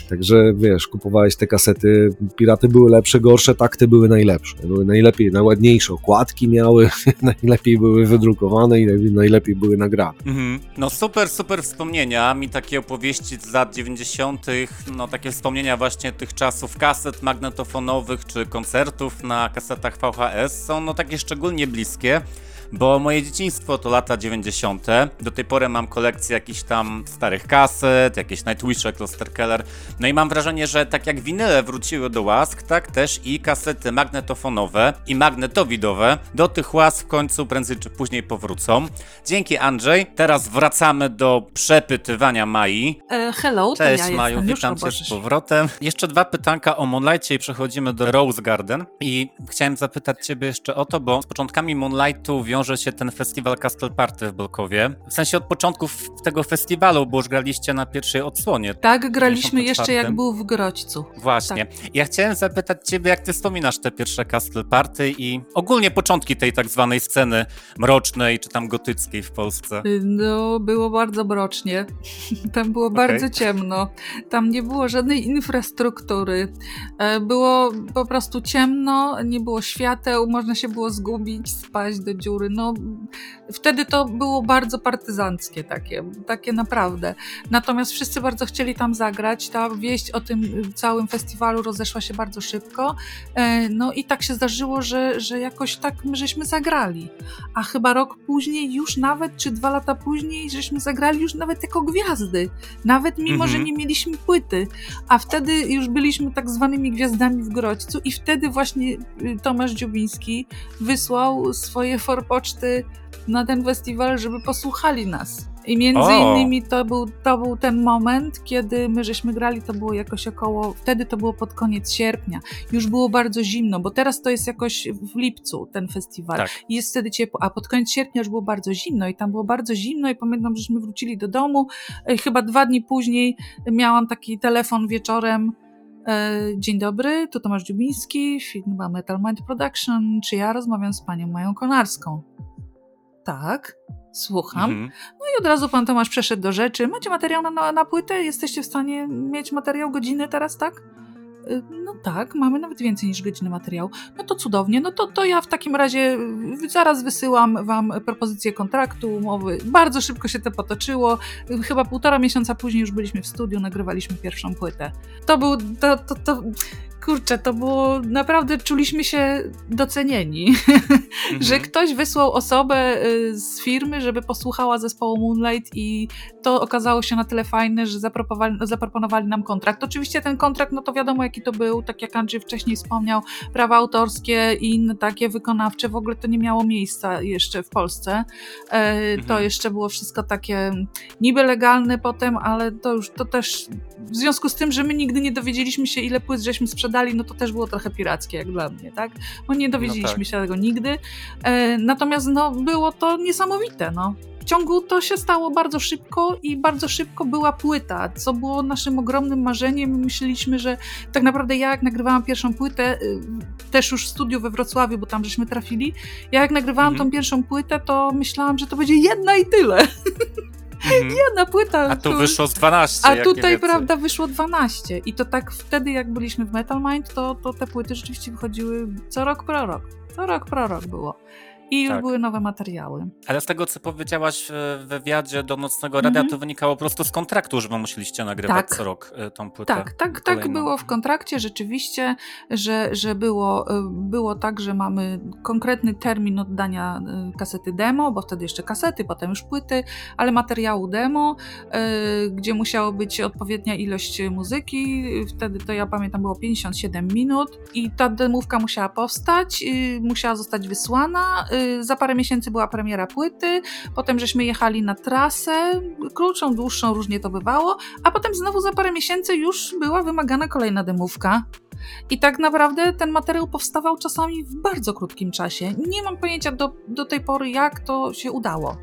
Także wiesz, kupowałeś te kasety, piraty były lepsze, gorsze, takty były najlepsze, były najlepiej, najładniejsze okładki miały, najlepiej były wydrukowane i najlepiej były nagrane. Mhm. No super, super wspomnienia, mi takie opowieści z lat 90., no takie wspomnienia właśnie tych czasów kaset magnetofonowych czy koncertów na kasetach VHS są no takie szczególnie bliskie bo moje dzieciństwo to lata 90. Do tej pory mam kolekcję jakichś tam starych kaset, jakieś Nightwishe, Cluster Keller. No i mam wrażenie, że tak jak winyle wróciły do łask, tak też i kasety magnetofonowe i magnetowidowe do tych łask w końcu prędzej czy później powrócą. Dzięki Andrzej. Teraz wracamy do przepytywania Mai. E, hello, Cześć ja Maju, witam cię z powrotem. Jeszcze dwa pytanka o Moonlightie i przechodzimy do Rose Garden. I chciałem zapytać ciebie jeszcze o to, bo z początkami Moonlightu wiąże wiąże się ten festiwal Castle Party w Bolkowie. W sensie od początków tego festiwalu, bo już graliście na pierwszej odsłonie. Tak, graliśmy jeszcze jak był w Grodźcu. Właśnie. Tak. Ja chciałem zapytać ciebie, jak ty wspominasz te pierwsze Castle Party i ogólnie początki tej tak zwanej sceny mrocznej czy tam gotyckiej w Polsce? No, było bardzo mrocznie. Tam było okay. bardzo ciemno. Tam nie było żadnej infrastruktury. E, było po prostu ciemno, nie było świateł, można się było zgubić, spaść do dziury no wtedy to było bardzo partyzanckie takie, takie naprawdę. Natomiast wszyscy bardzo chcieli tam zagrać, ta wieść o tym całym festiwalu rozeszła się bardzo szybko, e, no i tak się zdarzyło, że, że jakoś tak my żeśmy zagrali, a chyba rok później już nawet, czy dwa lata później, żeśmy zagrali już nawet jako gwiazdy, nawet mimo, mhm. że nie mieliśmy płyty, a wtedy już byliśmy tak zwanymi gwiazdami w Grodźcu i wtedy właśnie y, Tomasz Dziubiński wysłał swoje forpoczty poczty na ten festiwal, żeby posłuchali nas. I między o. innymi to był, to był ten moment, kiedy my żeśmy grali, to było jakoś około, wtedy to było pod koniec sierpnia. Już było bardzo zimno, bo teraz to jest jakoś w lipcu ten festiwal. Tak. I jest wtedy ciepło, a pod koniec sierpnia już było bardzo zimno i tam było bardzo zimno i pamiętam, żeśmy wrócili do domu. Chyba dwa dni później miałam taki telefon wieczorem E, dzień dobry, tu Tomasz Dziubiński, firma Metal Mind Production. Czy ja rozmawiam z panią Mają Konarską? Tak, słucham. Mhm. No i od razu pan Tomasz przeszedł do rzeczy. Macie materiał na, na, na płytę? Jesteście w stanie mieć materiał godziny teraz, tak? Y, No tak, mamy nawet więcej niż godziny materiału. No to cudownie, no to, to ja w takim razie zaraz wysyłam wam propozycję kontraktu, umowy. Bardzo szybko się to potoczyło. Chyba półtora miesiąca później już byliśmy w studiu, nagrywaliśmy pierwszą płytę. To był, to, to, to kurczę, to było, naprawdę czuliśmy się docenieni Mhm. że ktoś wysłał osobę y, z firmy, żeby posłuchała zespołu Moonlight i to okazało się na tyle fajne, że zaproponowali, zaproponowali nam kontrakt. Oczywiście ten kontrakt, no to wiadomo jaki to był, tak jak Andrzej wcześniej wspomniał, prawa autorskie i inne takie wykonawcze, w ogóle to nie miało miejsca jeszcze w Polsce. E, To Mhm. jeszcze było wszystko takie niby legalne potem, ale to już, to też w związku z tym, że my nigdy nie dowiedzieliśmy się ile płyt żeśmy sprzedali, no to też było trochę pirackie jak dla mnie, tak? Bo nie dowiedzieliśmy tak. się tego nigdy. E, natomiast no, było to niesamowite. No. W ciągu to się stało bardzo szybko i bardzo szybko była płyta, co było naszym ogromnym marzeniem. Myśleliśmy, że tak naprawdę ja jak nagrywałam pierwszą płytę, y, też już w studiu we Wrocławiu, bo tam żeśmy trafili, ja jak nagrywałam Mhm. tą pierwszą płytę, to myślałam, że to będzie jedna i tyle. Mhm. Jedna płyta. A tu tu- wyszło z 12. a tutaj, prawda, wyszło 12. I to tak wtedy, jak byliśmy w Metal Mind, to, to te płyty rzeczywiście wychodziły co rok prorok. Co rok prorok było. I już Tak. były nowe materiały. Ale z tego, co powiedziałaś w wywiadzie do Nocnego Radia, Mhm. to wynikało po prostu z kontraktu, że musieliście nagrywać Tak. co rok y, tą płytę. Tak, tak, tak było w kontrakcie rzeczywiście, że, że było, y, było tak, że mamy konkretny termin oddania kasety demo, bo wtedy jeszcze kasety, potem już płyty, ale materiału demo, gdzie musiało być odpowiednia ilość muzyki. Wtedy to ja pamiętam było 57 minut i ta demówka musiała powstać, musiała zostać wysłana. Y, Za parę miesięcy była premiera płyty, potem żeśmy jechali na trasę, krótszą, dłuższą, różnie to bywało, a potem znowu za parę miesięcy już była wymagana kolejna demówka. I tak naprawdę ten materiał powstawał czasami w bardzo krótkim czasie. Nie mam pojęcia do, do tej pory, jak to się udało.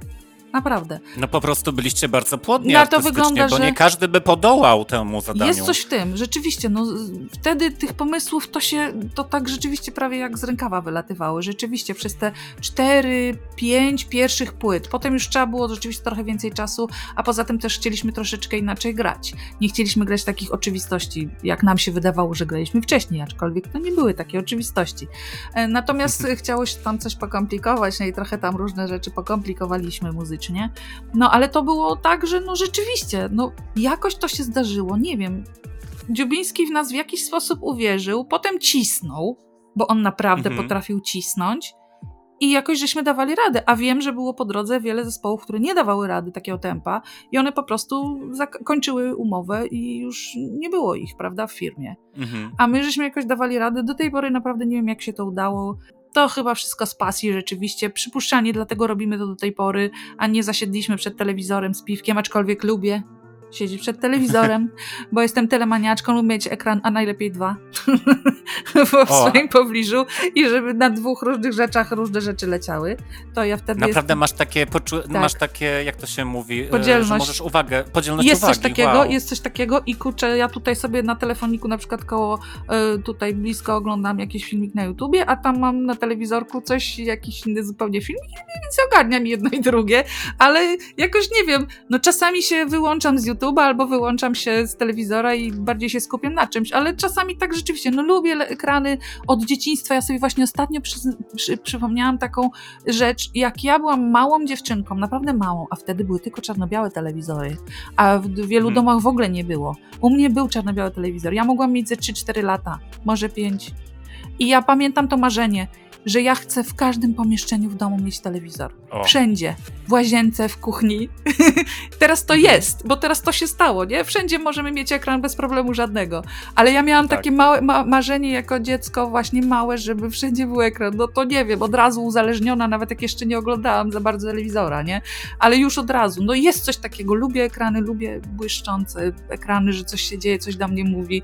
Naprawdę. No po prostu byliście bardzo płodni Na to artystycznie, wygląda, bo że- nie każdy by podołał temu zadaniu. Jest coś w tym, rzeczywiście. No, wtedy tych pomysłów to się, to tak rzeczywiście prawie jak z rękawa wylatywały. Rzeczywiście przez te 4, 5 pierwszych płyt. Potem już trzeba było rzeczywiście trochę więcej czasu, a poza tym też chcieliśmy troszeczkę inaczej grać. Nie chcieliśmy grać takich oczywistości, jak nam się wydawało, że graliśmy wcześniej, aczkolwiek to nie były takie oczywistości. E, Natomiast chciało się tam coś pokomplikować, no i trochę tam różne rzeczy pokomplikowaliśmy muzycznie. No ale to było tak, że no rzeczywiście, no jakoś to się zdarzyło, nie wiem. Dziubiński w nas w jakiś sposób uwierzył, potem cisnął, bo on naprawdę Mhm. potrafił cisnąć i jakoś żeśmy dawali radę, a wiem, że było po drodze wiele zespołów, które nie dawały rady takiego tempa i one po prostu zakończyły umowę i już nie było ich, prawda, w firmie. Mhm. A my żeśmy jakoś dawali radę. Do tej pory naprawdę nie wiem, jak się to udało. To chyba wszystko z pasji rzeczywiście. Przypuszczalnie dlatego robimy to do tej pory, a nie zasiedliśmy przed telewizorem z piwkiem, aczkolwiek lubię siedzieć przed telewizorem, bo jestem telemaniaczką, lubię mieć ekran, a najlepiej dwa w swoim pobliżu i żeby na dwóch różnych rzeczach różne rzeczy leciały. To ja wtedy Naprawdę jestem... masz takie, poczu- Tak. masz takie, jak to się mówi, e, Podzielność. że możesz uwagę, podzielność Jest uwagi. coś takiego, wow. jest coś takiego i kurczę, ja tutaj sobie na telefoniku na przykład koło y, tutaj blisko oglądam jakiś filmik na YouTubie, a tam mam na telewizorku coś, jakiś inny zupełnie filmik, więc ogarniam jedno i drugie, ale jakoś nie wiem, no czasami się wyłączam z YouTube'a albo wyłączam się z telewizora i bardziej się skupiam na czymś, ale czasami tak rzeczywiście, no lubię ekrany od dzieciństwa, ja sobie właśnie ostatnio przy, przy, przypomniałam taką rzecz, jak ja byłam małą dziewczynką, naprawdę małą, a wtedy były tylko czarno-białe telewizory, a w wielu Mhm. domach w ogóle nie było. U mnie był czarno-biały telewizor. Ja mogłam mieć ze 3-4 lata, może 5. I ja pamiętam to marzenie, że ja chcę w każdym pomieszczeniu w domu mieć telewizor. O. Wszędzie. W łazience, w kuchni. teraz to Mhm. jest, bo teraz to się stało, nie? Wszędzie możemy mieć ekran bez problemu żadnego. Ale ja miałam Tak. takie małe ma marzenie jako dziecko, właśnie małe, żeby wszędzie był ekran. No to nie wiem, od razu uzależniona, nawet jak jeszcze nie oglądałam za bardzo telewizora, nie? Ale już od razu. No jest coś takiego. Lubię ekrany, lubię błyszczące ekrany, że coś się dzieje, coś do mnie mówi.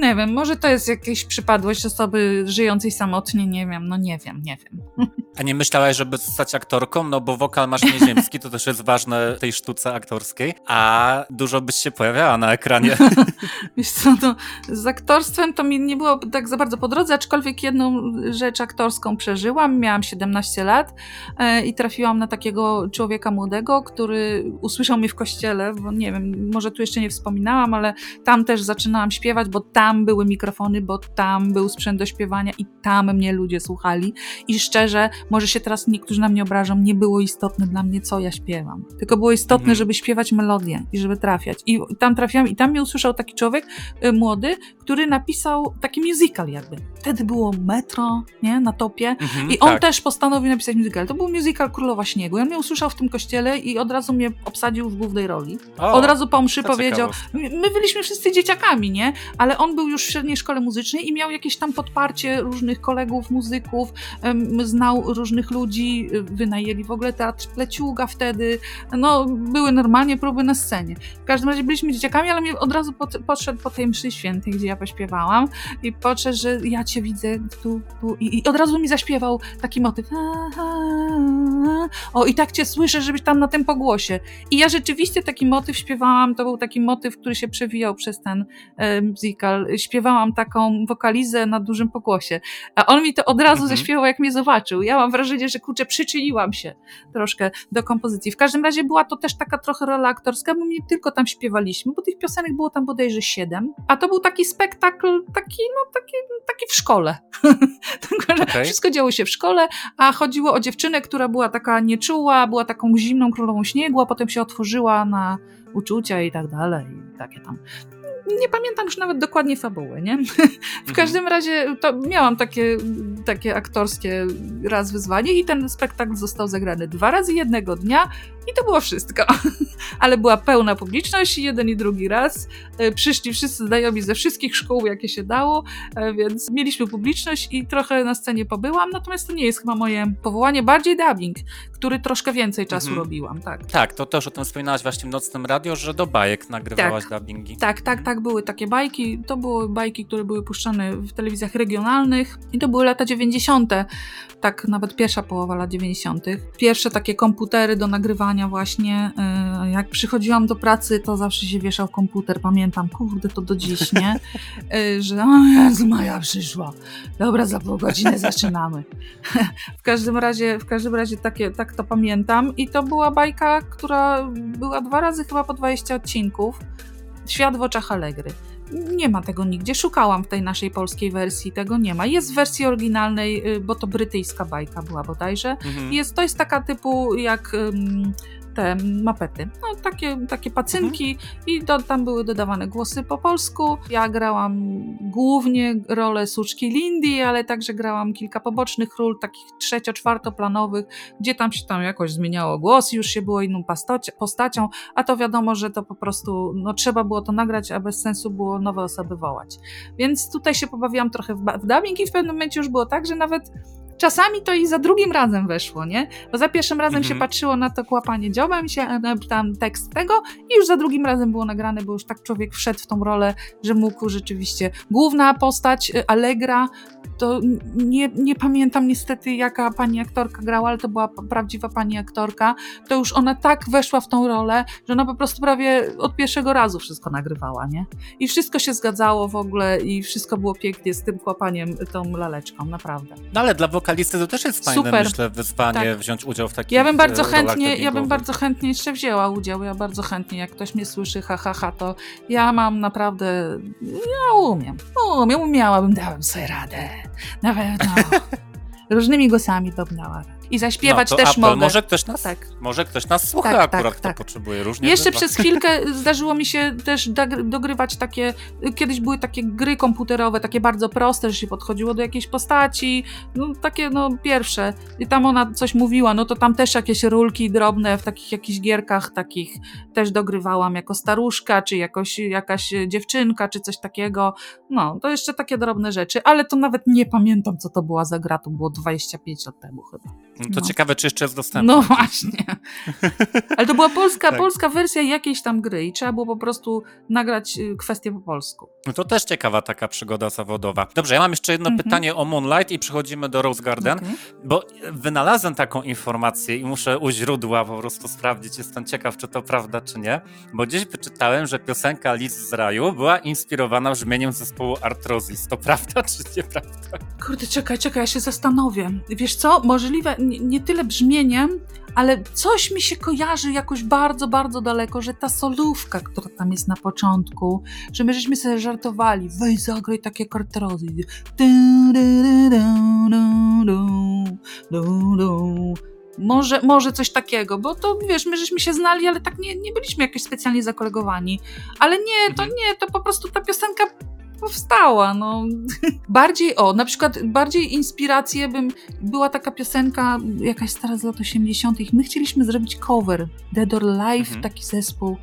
Nie wiem, może to jest jakaś przypadłość osoby żyjącej samotnie, nie wiem, no nie wiem, nie wiem. A nie myślałaś, żeby zostać aktorką? No bo wokal masz nieziemski, to też jest ważne w tej sztuce aktorskiej, a dużo byś się pojawiała na ekranie. Wiesz co, to z aktorstwem to mi nie było tak za bardzo po drodze, aczkolwiek jedną rzecz aktorską przeżyłam. Miałam 17 lat e, i trafiłam na takiego człowieka młodego, który usłyszał mnie w kościele, bo nie wiem, może tu jeszcze nie wspominałam, ale tam też zaczynałam śpiewać, bo tam były mikrofony, bo tam był sprzęt do śpiewania i tam mnie ludzie słuchali. I szczerze, może się teraz niektórzy na mnie obrażą, nie było istotne dla mnie, co ja śpiewam. Tylko było istotne, Mhm. żeby śpiewać melodię i żeby trafiać. I tam trafiłam i tam mnie usłyszał taki człowiek y, młody, który napisał taki musical jakby. Wtedy było Metro, nie, na topie. Mhm, I on tak. też postanowił napisać musical. To był musical Królowa Śniegu. I on mnie usłyszał w tym kościele i od razu mnie obsadził w głównej roli. O, od razu po mszy powiedział. My byliśmy wszyscy dzieciakami, nie? Ale on był już w średniej szkole muzycznej i miał jakieś tam podparcie różnych kolegów, muzyków, em, znał różnych ludzi, y, wynajęli w ogóle teatr Pleciuga wtedy. No, były normalnie próby na scenie. W każdym razie byliśmy dzieciakami, ale mnie od razu pod, podszedł po tej mszy świętej, gdzie ja pośpiewałam i podszedł, że ja cię widzę tu, tu i, i od razu mi zaśpiewał taki motyw. O, i tak cię słyszę, żebyś tam na tym pogłosie. I ja rzeczywiście taki motyw śpiewałam, to był taki motyw, który się przewijał przez ten e, musical. Śpiewałam taką wokalizę na dużym pogłosie. A on mi to od razu Mhm. zaśpiewał, jak mnie zobaczył. Ja mam wrażenie, że kurczę, przyczyniłam się troszkę do kompozycji. W każdym razie była to też taka trochę rola aktorska, bo nie tylko tam śpiewaliśmy, bo tych piosenek było tam bodajże siedem, a to był taki spektakl, taki, no taki, taki w szkole. Że Okej. Wszystko działo się w szkole, a chodziło o dziewczynę, która była taka nieczuła, była taką zimną królową śniegu, a potem się otworzyła na uczucia i tak dalej. I takie tam. Nie pamiętam już nawet dokładnie fabuły, nie? W Mhm. każdym razie to miałam takie, takie aktorskie raz wyzwanie i ten spektakl został zagrany dwa razy jednego dnia i to było wszystko. Ale była pełna publiczność, jeden i drugi raz. E, Przyszli wszyscy znajomi ze wszystkich szkół, jakie się dało, e, więc mieliśmy publiczność i trochę na scenie pobyłam, natomiast to nie jest chyba moje powołanie, bardziej dubbing, który troszkę więcej czasu Mhm. robiłam, tak. Tak, to też o tym wspominałaś właśnie w Nocnym Radio, że do bajek nagrywałaś dubbingi. Tak, tak, tak, były takie bajki. To były bajki, które były puszczane w telewizjach regionalnych i to były lata 90. Tak, nawet pierwsza połowa lat 90. Pierwsze takie komputery do nagrywania właśnie. Yy, Jak przychodziłam do pracy, to zawsze się wieszał komputer. Pamiętam, kurde, to do dziś, nie? Yy, Że o Jezu, Maja przyszła. Dobra, za pół godziny zaczynamy. w każdym razie, w każdym razie takie, tak to pamiętam. I to była bajka, która była dwa razy chyba po 20 odcinków. Świat w oczach Allegry. Nie ma tego nigdzie. Szukałam w tej naszej polskiej wersji, tego nie ma. Jest w wersji oryginalnej, y, bo to brytyjska bajka była bodajże. Mhm. Jest, to jest taka typu jak te mapety. No, takie, takie pacynki i do, tam były dodawane głosy po polsku. Ja grałam głównie rolę suczki Lindy, ale także grałam kilka pobocznych ról, takich trzecio-czwartoplanowych, gdzie tam się tam jakoś zmieniało głos, już się było inną postacią, a to wiadomo, że to po prostu no, trzeba było to nagrać, a bez sensu było nowe osoby wołać. Więc tutaj się pobawiłam trochę w, w dubbing i w pewnym momencie już było tak, że nawet czasami to i za drugim razem weszło, nie? Bo za pierwszym razem Mhm. się patrzyło na to kłapanie dziobem, się tam tekst tego i już za drugim razem było nagrane, bo już tak człowiek wszedł w tą rolę, że mógł rzeczywiście. Główna postać y, Allegra, to nie, nie pamiętam niestety jaka pani aktorka grała, ale to była prawdziwa pani aktorka, to już ona tak weszła w tą rolę, że ona po prostu prawie od pierwszego razu wszystko nagrywała, nie? I wszystko się zgadzało w ogóle i wszystko było pięknie z tym kłapaniem, tą laleczką, naprawdę. No ale dla wokalisty to też jest fajne, Super. myślę, wyzwanie Tak. wziąć udział w takich Ja bym bardzo e, chętnie, ja bym bardzo chętnie jeszcze wzięła udział. Ja bardzo chętnie, jak ktoś mnie słyszy, ha, ha, ha, to ja mam naprawdę, ja umiem, umiem, umiałabym, dałem sobie radę. Na pewno. Różnymi głosami radę. I zaśpiewać no, też apel. mogę. Może ktoś nas, Tak. może ktoś nas słucha Tak, tak, akurat, kto tak. potrzebuje różnie. Jeszcze bywa. przez chwilkę zdarzyło mi się też dogrywać takie, kiedyś były takie gry komputerowe, takie bardzo proste, że się podchodziło do jakiejś postaci, no takie no pierwsze. I tam ona coś mówiła, no to tam też jakieś rulki drobne w takich jakichś gierkach takich też dogrywałam jako staruszka, czy jakoś, jakaś dziewczynka, czy coś takiego. No, to jeszcze takie drobne rzeczy, ale to nawet nie pamiętam, co to była za gra, to było 25 lat temu chyba. No to No. ciekawe, czy jeszcze jest dostępny. No właśnie. Ale to była polska, Tak. polska wersja jakiejś tam gry i trzeba było po prostu nagrać y, kwestię po polsku. No to też ciekawa taka przygoda zawodowa. Dobrze, ja mam jeszcze jedno Mhm. pytanie o Moonlight i przechodzimy do Rose Garden, Okej. bo wynalazłem taką informację i muszę u źródła po prostu sprawdzić. Jestem ciekaw, czy to prawda, czy nie, bo gdzieś wyczytałem, że piosenka Liz z raju była inspirowana brzmieniem zespołu Arthrosis. To prawda, czy nieprawda? Kurde, czekaj, czekaj, ja się zastanowię. Wiesz co, możliwe nie, nie tyle brzmieniem, ale coś mi się kojarzy jakoś bardzo, bardzo daleko, że ta solówka, która tam jest na początku, że my żeśmy sobie żartowali, weź zagraj takie kartrozy. Może, może coś takiego, bo to wiesz, my żeśmy się znali, ale tak nie, nie byliśmy jakoś specjalnie zakolegowani. Ale nie, to Mhm. nie, to po prostu ta piosenka powstała, no. Bardziej, o, na przykład bardziej inspirację bym, była taka piosenka jakaś stara z lat 80 my chcieliśmy zrobić cover Dead or Life, Mhm. taki zespół.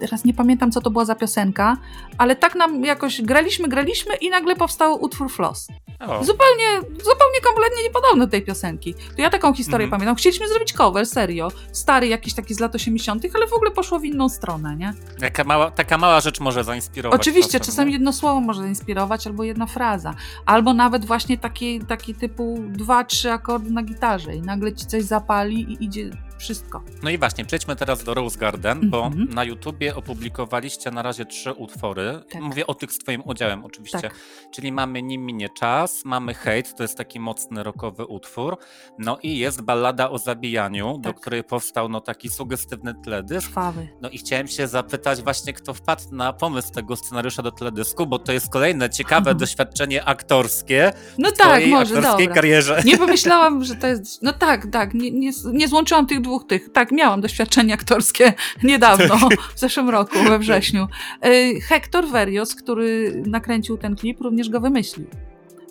Teraz nie pamiętam, co to była za piosenka, ale tak nam jakoś graliśmy, graliśmy i nagle powstał utwór Floss. O, Zupełnie, zupełnie kompletnie niepodobny do tej piosenki. To ja taką historię Mhm. pamiętam. Chcieliśmy zrobić cover, serio. Stary jakiś taki z lat 80 ale w ogóle poszło w inną stronę, nie? jaka mała, taka mała rzecz może zainspirować. Oczywiście, czasem, czasami jedno słowo może zainspirować, albo jedna fraza. Albo nawet właśnie taki, taki typu dwa, trzy akordy na gitarze i nagle ci coś zapali i idzie wszystko. No i właśnie, przejdźmy teraz do Rose Garden, bo Mhm. na YouTubie opublikowaliście na razie trzy utwory. Tak. Mówię o tych z twoim udziałem oczywiście. Tak. Czyli mamy Nim minie czas, mamy Hate, to jest taki mocny rockowy utwór. No i jest ballada o zabijaniu, do Tak. której powstał no taki sugestywny teledysk. Krwawy. No i chciałem się zapytać właśnie, kto wpadł na pomysł tego scenariusza do teledysku, bo to jest kolejne ciekawe doświadczenie aktorskie No w tak, twojej może, aktorskiej dobra. karierze. Nie pomyślałam, że to jest. No tak, tak. Nie, nie, nie złączyłam tych dwóch tych. Tak, miałam doświadczenie aktorskie niedawno, w zeszłym roku, we wrześniu. Y, Hector Verios, który nakręcił ten klip, również go wymyślił.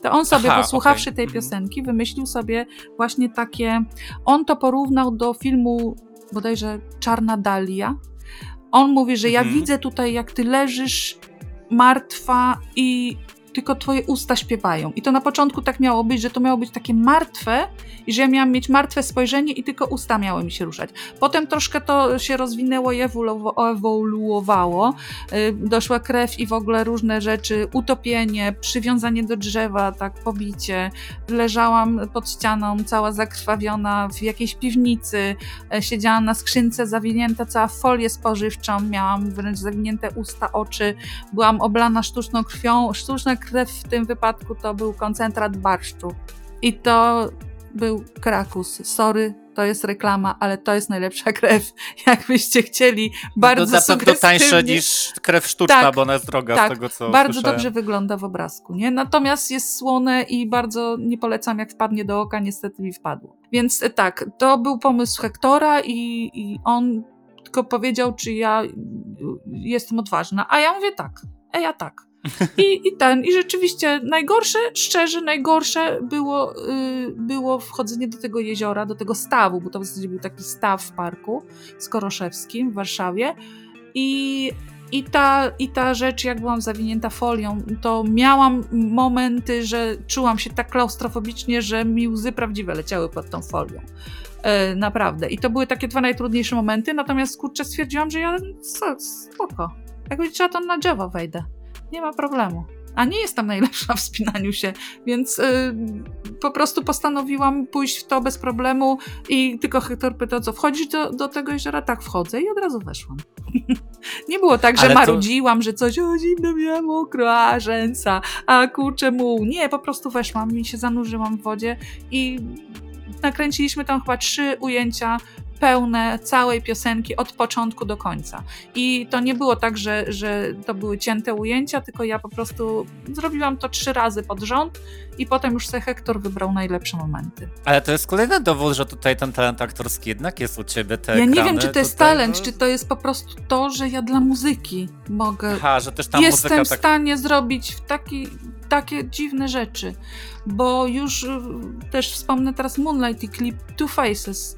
To on sobie, Aha, posłuchawszy okej. tej piosenki, wymyślił sobie właśnie takie. On to porównał do filmu bodajże Czarna Dalia. On mówi, że ja Mhm. widzę tutaj, jak ty leżysz martwa i tylko twoje usta śpiewają. I to na początku tak miało być, że to miało być takie martwe i że ja miałam mieć martwe spojrzenie i tylko usta miały mi się ruszać. Potem troszkę to się rozwinęło i ewolu- ewoluowało. Y, Doszła krew i w ogóle różne rzeczy, utopienie, przywiązanie do drzewa, tak pobicie. Leżałam pod ścianą, cała zakrwawiona w jakiejś piwnicy. E, Siedziałam na skrzynce zawinięta cała folię spożywczą, miałam wręcz zawinięte usta, oczy. Byłam oblana sztuczną krwią. Sztuczna krew w tym wypadku to był koncentrat barszczu. I to był Krakus. Sorry, to jest reklama, ale to jest najlepsza krew. Jakbyście chcieli, bardzo to No, tańsze niż krew sztuczna, Tak, bo ona jest droga tak, z tego, co Bardzo słyszałem. dobrze wygląda w obrazku, nie? Natomiast jest słone i bardzo nie polecam, jak wpadnie do oka, niestety mi wpadło. Więc e, tak, to był pomysł Hektora i, i on tylko powiedział, czy ja jestem odważna. A ja mówię tak, a ja tak. I, I ten, i rzeczywiście najgorsze, szczerze, najgorsze było, y, było wchodzenie do tego jeziora, do tego stawu, bo to w zasadzie był taki staw w parku skoroszewskim w Warszawie. I i ta, I ta rzecz, jak byłam zawinięta folią, to miałam momenty, że czułam się tak klaustrofobicznie, że mi łzy prawdziwe leciały pod tą folią. E, naprawdę. I to były takie dwa najtrudniejsze momenty, natomiast kurczę stwierdziłam, że ja co, spoko. Jak trzeba, to na drzewo wejdę. Nie ma problemu. A nie jestem najlepsza w wspinaniu się, więc y, po prostu postanowiłam pójść w to bez problemu i tylko Hektor pytał, co wchodzisz do, do tego jeziora? Tak, wchodzę i od razu weszłam. nie było tak, że Ale to- marudziłam, że coś, o zimno miałam mokro, a rzęsa, a kurczę muł. Nie, po prostu weszłam i się zanurzyłam w wodzie i nakręciliśmy tam chyba trzy ujęcia pełne całej piosenki od początku do końca. I to nie było tak, że, że to były cięte ujęcia, tylko ja po prostu zrobiłam to trzy razy pod rząd i potem już se Hektor wybrał najlepsze momenty. Ale to jest kolejny dowód, że tutaj ten talent aktorski jednak jest u ciebie. Te ja nie wiem, czy to jest tutaj, talent, no- czy to jest po prostu to, że ja dla muzyki mogę Aha, że też tam jestem muzyka w tak... stanie zrobić w taki, takie dziwne rzeczy, bo już y, też wspomnę teraz Moonlight i klip Two Faces.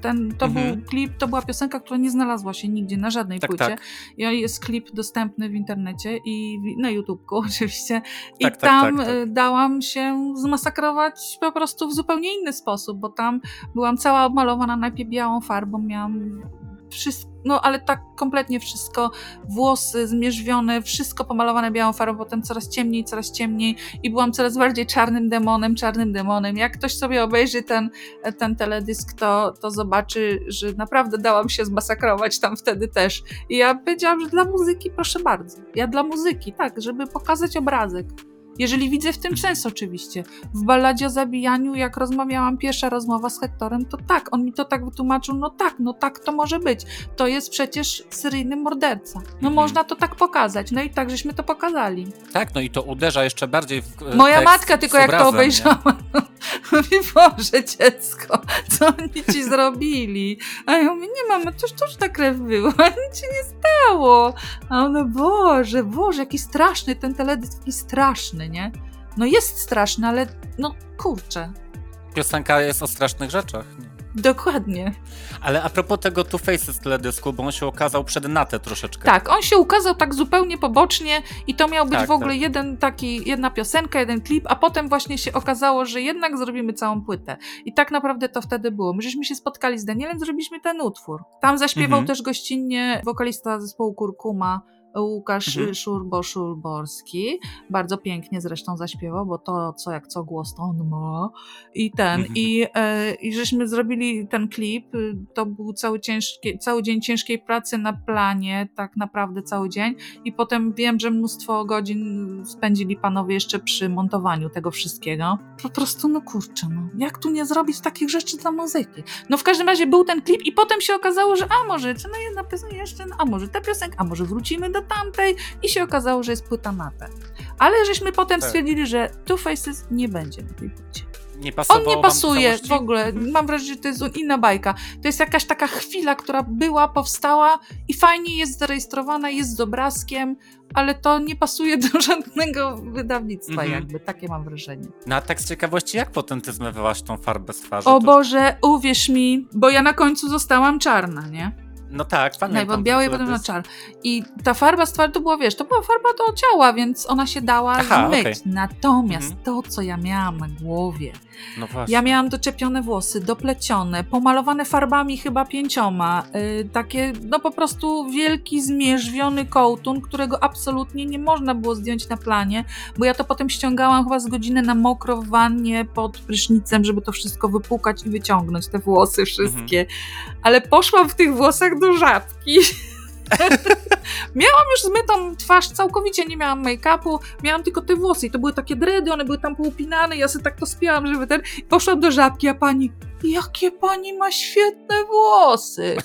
Ten, to Mhm. był klip, to była piosenka, która nie znalazła się nigdzie na żadnej Tak, płycie. tak. I jest klip dostępny w internecie i na YouTubeku oczywiście. I Tak, tak, tam tak, tak. y, dałam się zmasakrować po prostu w zupełnie inny sposób, bo tam byłam cała obmalowana najpierw białą farbą, miałam wszystko, no ale tak kompletnie wszystko, włosy zmierzwione, wszystko pomalowane białą farbą, potem coraz ciemniej, coraz ciemniej i byłam coraz bardziej czarnym demonem, czarnym demonem. Jak ktoś sobie obejrzy ten, ten teledysk, to, to zobaczy, że naprawdę dałam się zmasakrować tam wtedy też. I ja powiedziałam, że dla muzyki, proszę bardzo. Ja dla muzyki, tak, żeby pokazać obrazek. Jeżeli widzę w tym sens oczywiście. W balladzie o zabijaniu, jak rozmawiałam, pierwsza rozmowa z Hektorem, to tak, on mi to tak wytłumaczył, no tak, no tak to może być. To jest przecież seryjny morderca. No Mhm. można to tak pokazać. No i tak żeśmy to pokazali. Tak, no i to uderza jeszcze bardziej w e, Moja matka tylko jak to nie? obejrzała, mówi, Boże dziecko, co oni ci zrobili? A ja mówię, nie mamo, to ta krew była, nic się nie stało. A ona, Boże, Boże, jaki straszny, ten teledysk taki straszny, nie? No jest straszny, ale no kurczę, Piosenka jest o strasznych rzeczach. dokładnie. Ale a propos tego Two Faces teledysku, bo on się okazał przed Natę troszeczkę. Tak, on się ukazał tak zupełnie pobocznie i to miał być Tak, w ogóle tak. jeden taki, jedna piosenka, jeden klip, a potem właśnie się okazało, że jednak zrobimy całą płytę. I tak naprawdę to wtedy było. My żeśmy się spotkali z Danielem, zrobiliśmy ten utwór. Tam zaśpiewał Mhm. też gościnnie wokalista zespołu Kurkuma, Łukasz Mhm. Szurbo-Szurborski. Bardzo pięknie zresztą zaśpiewał, bo to co jak co głos to on ma. I ten, Mhm. i, e, i żeśmy zrobili ten klip. To był cały, ciężki, cały dzień ciężkiej pracy na planie, tak naprawdę cały dzień. I potem wiem, że mnóstwo godzin spędzili panowie jeszcze przy montowaniu tego wszystkiego. Po prostu, no kurczę, no. Jak tu nie zrobić takich rzeczy dla muzyki? No w każdym razie był ten klip i potem się okazało, że a może, czy no jedna piosenka jeszcze, no, a może ta piosenka, a może wrócimy do tamtej i się okazało, że jest płyta na te. Ale żeśmy potem Tak. stwierdzili, że Two Faces nie będzie na tej płycie. Nie On nie pasuje w ogóle. Mam wrażenie, że to jest inna bajka. To jest jakaś taka chwila, która była, powstała i fajnie jest zarejestrowana, jest z obrazkiem, ale to nie pasuje do żadnego wydawnictwa, Mhm. jakby. Takie mam wrażenie. No a tak z ciekawości, jak potem ty zmywałaś tą farbę z twarzy? O To- Boże, uwierz mi, bo ja na końcu zostałam czarna, nie? No tak, pamiętam. Najpierw ten białej, potem na teledysk. czarn. I ta farba z twarzy to było, wiesz, to była farba do ciała, więc ona się dała Aha, zmyć. okej. Natomiast Mhm. to, co ja miałam na głowie, No właśnie. Ja miałam doczepione włosy, doplecione, pomalowane farbami chyba pięcioma. y, takie, no po prostu wielki, zmierzwiony kołtun, którego absolutnie nie można było zdjąć na planie, bo ja to potem ściągałam chyba z godziny na mokro w wannie pod prysznicem, żeby to wszystko wypłukać i wyciągnąć, te włosy wszystkie. Ale poszłam w tych włosach do żabki. Miałam już zmytą twarz, całkowicie nie miałam make-upu, miałam tylko te włosy i to były takie dredy, one były tam poupinane, ja sobie tak to spiałam, żeby ten... Poszłam do żabki, a pani, jakie pani ma świetne włosy!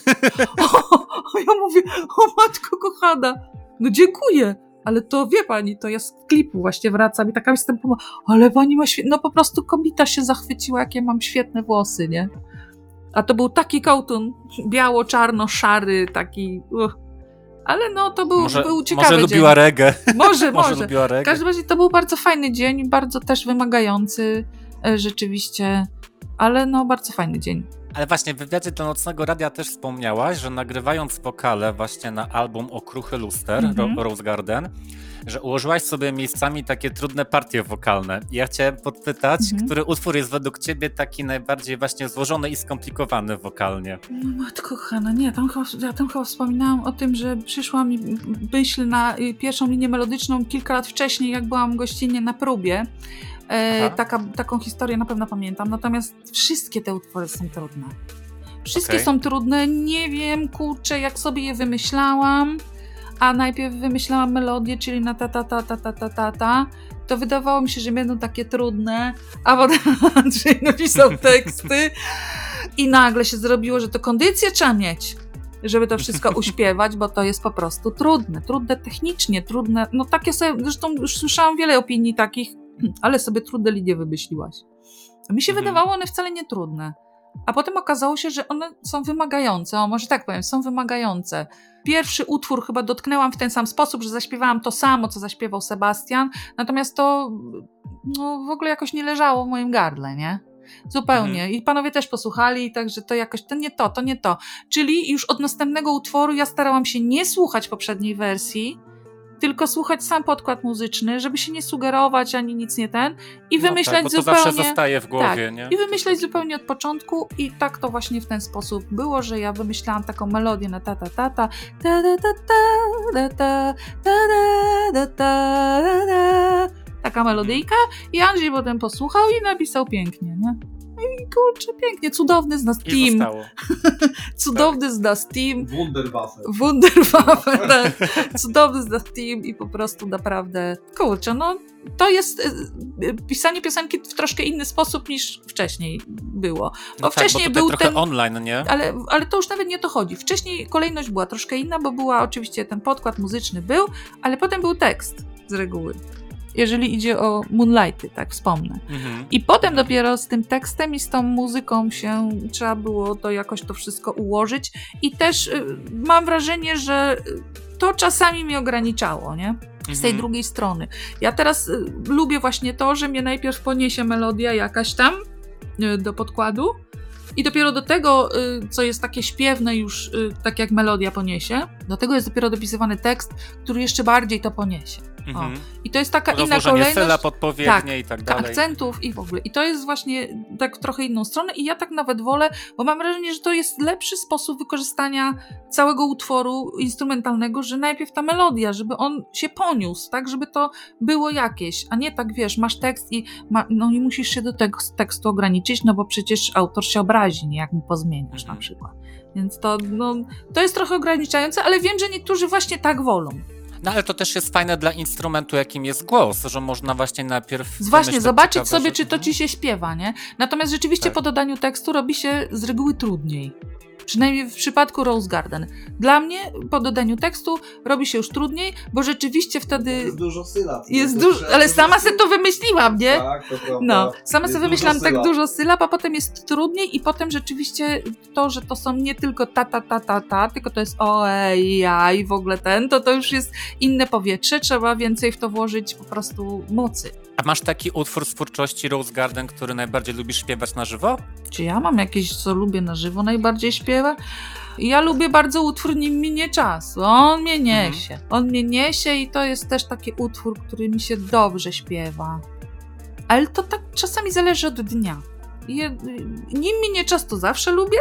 O, ja mówię, o matko kochana, no dziękuję, ale to wie pani, to ja z klipu właśnie wracam i taka jestem, pomo- ale pani ma świetne, no po prostu kobieta się zachwyciła, jakie mam świetne włosy, nie? A to był taki kołtun, biało-czarno-szary, taki... Ale no, to był, może, był ciekawy może dzień. lubiła reggae. Może, Może może. lubiła W reggae. każdym razie to był bardzo fajny dzień, bardzo też wymagający e, rzeczywiście, ale no bardzo fajny dzień. Ale właśnie w wywiadzie dla Nocnego Radia też wspomniałaś, że nagrywając wokale właśnie na album Okruchy Luster, Mhm. Ro- Rose Garden, że ułożyłaś sobie miejscami takie trudne partie wokalne. Ja chciałem podpytać, Mhm. który utwór jest według ciebie taki najbardziej właśnie złożony i skomplikowany wokalnie? No matko kochana, nie, tam chyba, ja tam chyba wspominałam o tym, że przyszła mi myśl na y, pierwszą linię melodyczną kilka lat wcześniej, jak byłam gościnnie na próbie. E, taka, taką historię na pewno pamiętam, natomiast wszystkie te utwory są trudne. Wszystkie okay. są trudne, nie wiem, kurczę, jak sobie je wymyślałam, a najpierw wymyślałam melodię, czyli na ta ta ta ta ta ta ta, ta to wydawało mi się, że będą takie trudne, a potem Andrzej napisał teksty i nagle się zrobiło, że to kondycję trzeba mieć żeby to wszystko uśpiewać, bo to jest po prostu trudne. Trudne technicznie, trudne. No takie sobie, zresztą już słyszałam wiele opinii takich, ale sobie trudne linie wymyśliłaś. A mi się Mhm. wydawało one wcale nie trudne. A potem okazało się, że one są wymagające, o może tak powiem, są wymagające. Pierwszy utwór chyba dotknęłam w ten sam sposób, że zaśpiewałam to samo, co zaśpiewał Sebastian, natomiast to no, w ogóle jakoś nie leżało w moim gardle, nie? Zupełnie. Mhm. I panowie też posłuchali, także to jakoś, to nie to, to nie to. Czyli już od następnego utworu ja starałam się nie słuchać poprzedniej wersji, tylko słuchać sam podkład muzyczny, żeby się nie sugerować ani nic nie ten i No wymyślać tak, bo to zupełnie. zawsze zostaje w głowie, tak, nie? I wymyślać zupełnie od początku i tak to właśnie w ten sposób było, że ja wymyślałam taką melodię na ta ta ta ta ta ta ta ta ta ta ta ta ta ta ta taka melodyjka i Andrzej potem posłuchał i napisał pięknie, nie? I kurczę, pięknie, cudowny z nas I team, zostało. cudowny z nas team, Wunderwaffe. Wunderwaffe, tak. Cudowny z nas team i po prostu naprawdę, kurczę, no to jest y, y, pisanie piosenki w troszkę inny sposób niż wcześniej było. Bo No tak, wcześniej bo tutaj był trochę ten... online, nie? Ale, ale to już nawet nie o to chodzi. Wcześniej kolejność była troszkę inna, bo była oczywiście ten podkład muzyczny był, ale potem był tekst z reguły. Jeżeli idzie o Moonlighty, tak wspomnę. Mhm. I potem dopiero z tym tekstem i z tą muzyką się trzeba było to jakoś to wszystko ułożyć. I też y, mam wrażenie, że to czasami mnie ograniczało, nie? Z tej Mhm. drugiej strony. Ja teraz y, lubię właśnie to, że mnie najpierw poniesie melodia jakaś tam y, do podkładu. I dopiero do tego, y, co jest takie śpiewne już, y, tak jak melodia poniesie, do tego jest dopiero dopisywany tekst, który jeszcze bardziej to poniesie. Mhm. I to jest taka inna kolejność sylab odpowiednie i tak ka- dalej. akcentów i w ogóle. I to jest właśnie tak trochę inną stronę i ja tak nawet wolę, bo mam wrażenie, że to jest lepszy sposób wykorzystania całego utworu instrumentalnego, że najpierw ta melodia, żeby on się poniósł, tak, żeby to było jakieś, a nie tak, wiesz, masz tekst i, ma, no i musisz się do tego tekstu ograniczyć, no bo przecież autor się obrazi, nie, jak mu pozmieniasz Mhm. na przykład. Więc to, no, to jest trochę ograniczające, ale wiem, że niektórzy właśnie tak wolą. No ale to też jest fajne dla instrumentu, jakim jest głos, że można właśnie najpierw. Właśnie, zobaczyć sobie, rzeczy. czy to ci się śpiewa, nie? Natomiast rzeczywiście Tak. po dodaniu tekstu robi się z reguły trudniej. Przynajmniej w przypadku Rose Garden. Dla mnie po dodaniu tekstu robi się już trudniej, bo rzeczywiście wtedy Jest dużo sylab. jest dużo, ale sama sobie to wymyśliłam, nie? Tak, to prawda. No, sama wymyślałam dużo tak dużo sylab, a potem jest trudniej i potem rzeczywiście to, że to są nie tylko ta, ta, ta, ta, ta, tylko to jest o, ej, ja i w ogóle ten, to to już jest inne powietrze, trzeba więcej w to włożyć po prostu mocy. A masz taki utwór z twórczości Rose Garden, który najbardziej lubisz śpiewać na żywo? Czy ja mam jakieś, co lubię na żywo najbardziej śpiewać? Ja lubię bardzo utwór Nim minie czas. On mnie niesie. On mnie niesie i to jest też taki utwór, który mi się dobrze śpiewa. Ale to tak czasami zależy od dnia. Je, nim minie czas to zawsze lubię,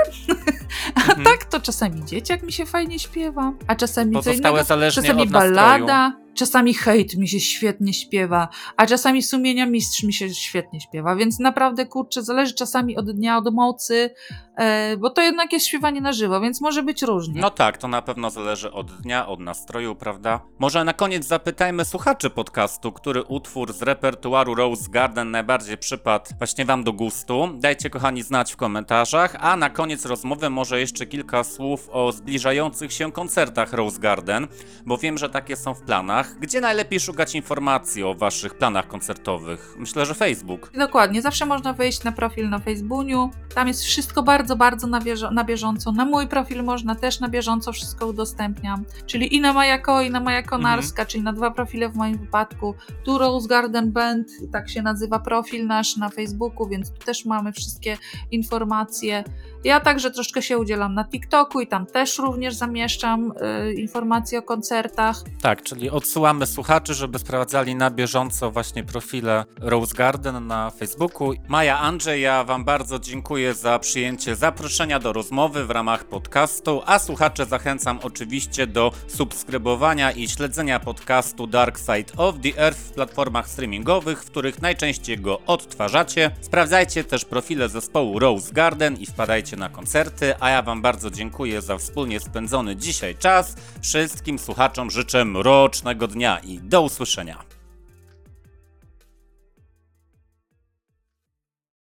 a Mhm. tak to czasami dzieciak mi się fajnie śpiewa, a czasami co Pozostałe innego. zależnie Czasami ballada, czasami hejt mi się świetnie śpiewa, a czasami sumienia mistrz mi się świetnie śpiewa, więc naprawdę kurczę, zależy czasami od dnia, od mocy, e, bo to jednak jest śpiewanie na żywo, więc może być różnie. No tak, to na pewno zależy od dnia, od nastroju, prawda? Może na koniec zapytajmy słuchaczy podcastu, który utwór z repertuaru Rose Garden najbardziej przypadł właśnie wam do gustu. Dajcie kochani znać w komentarzach, a na koniec rozmowy może jeszcze kilka słów o zbliżających się koncertach Rose Garden, bo wiem, że takie są w planach. Gdzie najlepiej szukać informacji o waszych planach koncertowych? Myślę, że Facebook. Dokładnie, zawsze można wejść na profil na Facebooku. Tam jest wszystko bardzo, bardzo na, bieżo- na bieżąco. Na mój profil można też na bieżąco wszystko udostępniam. Czyli i na Majako, i na Majako Mhm. Narska, czyli na dwa profile w moim wypadku. Tu Rose Garden Band, tak się nazywa profil nasz na Facebooku, więc tu też mamy wszystkie informacje. Ja także troszkę się udzielam na TikToku i tam też również zamieszczam y, informacje o koncertach. Tak, czyli odsyłamy słuchaczy, żeby sprawdzali na bieżąco właśnie profile Rose Garden na Facebooku. Maja, Andrzej, ja Wam bardzo dziękuję za przyjęcie zaproszenia do rozmowy w ramach podcastu, a słuchacze zachęcam oczywiście do subskrybowania i śledzenia podcastu Dark Side of the Earth w platformach streamingowych, w których najczęściej go odtwarzacie. Sprawdzajcie też profile zespołu Rose Garden i wpadajcie na koncerty, a ja Wam bardzo dziękuję za wspólnie spędzony dzisiaj czas. Wszystkim słuchaczom życzę mrocznego dnia i do usłyszenia.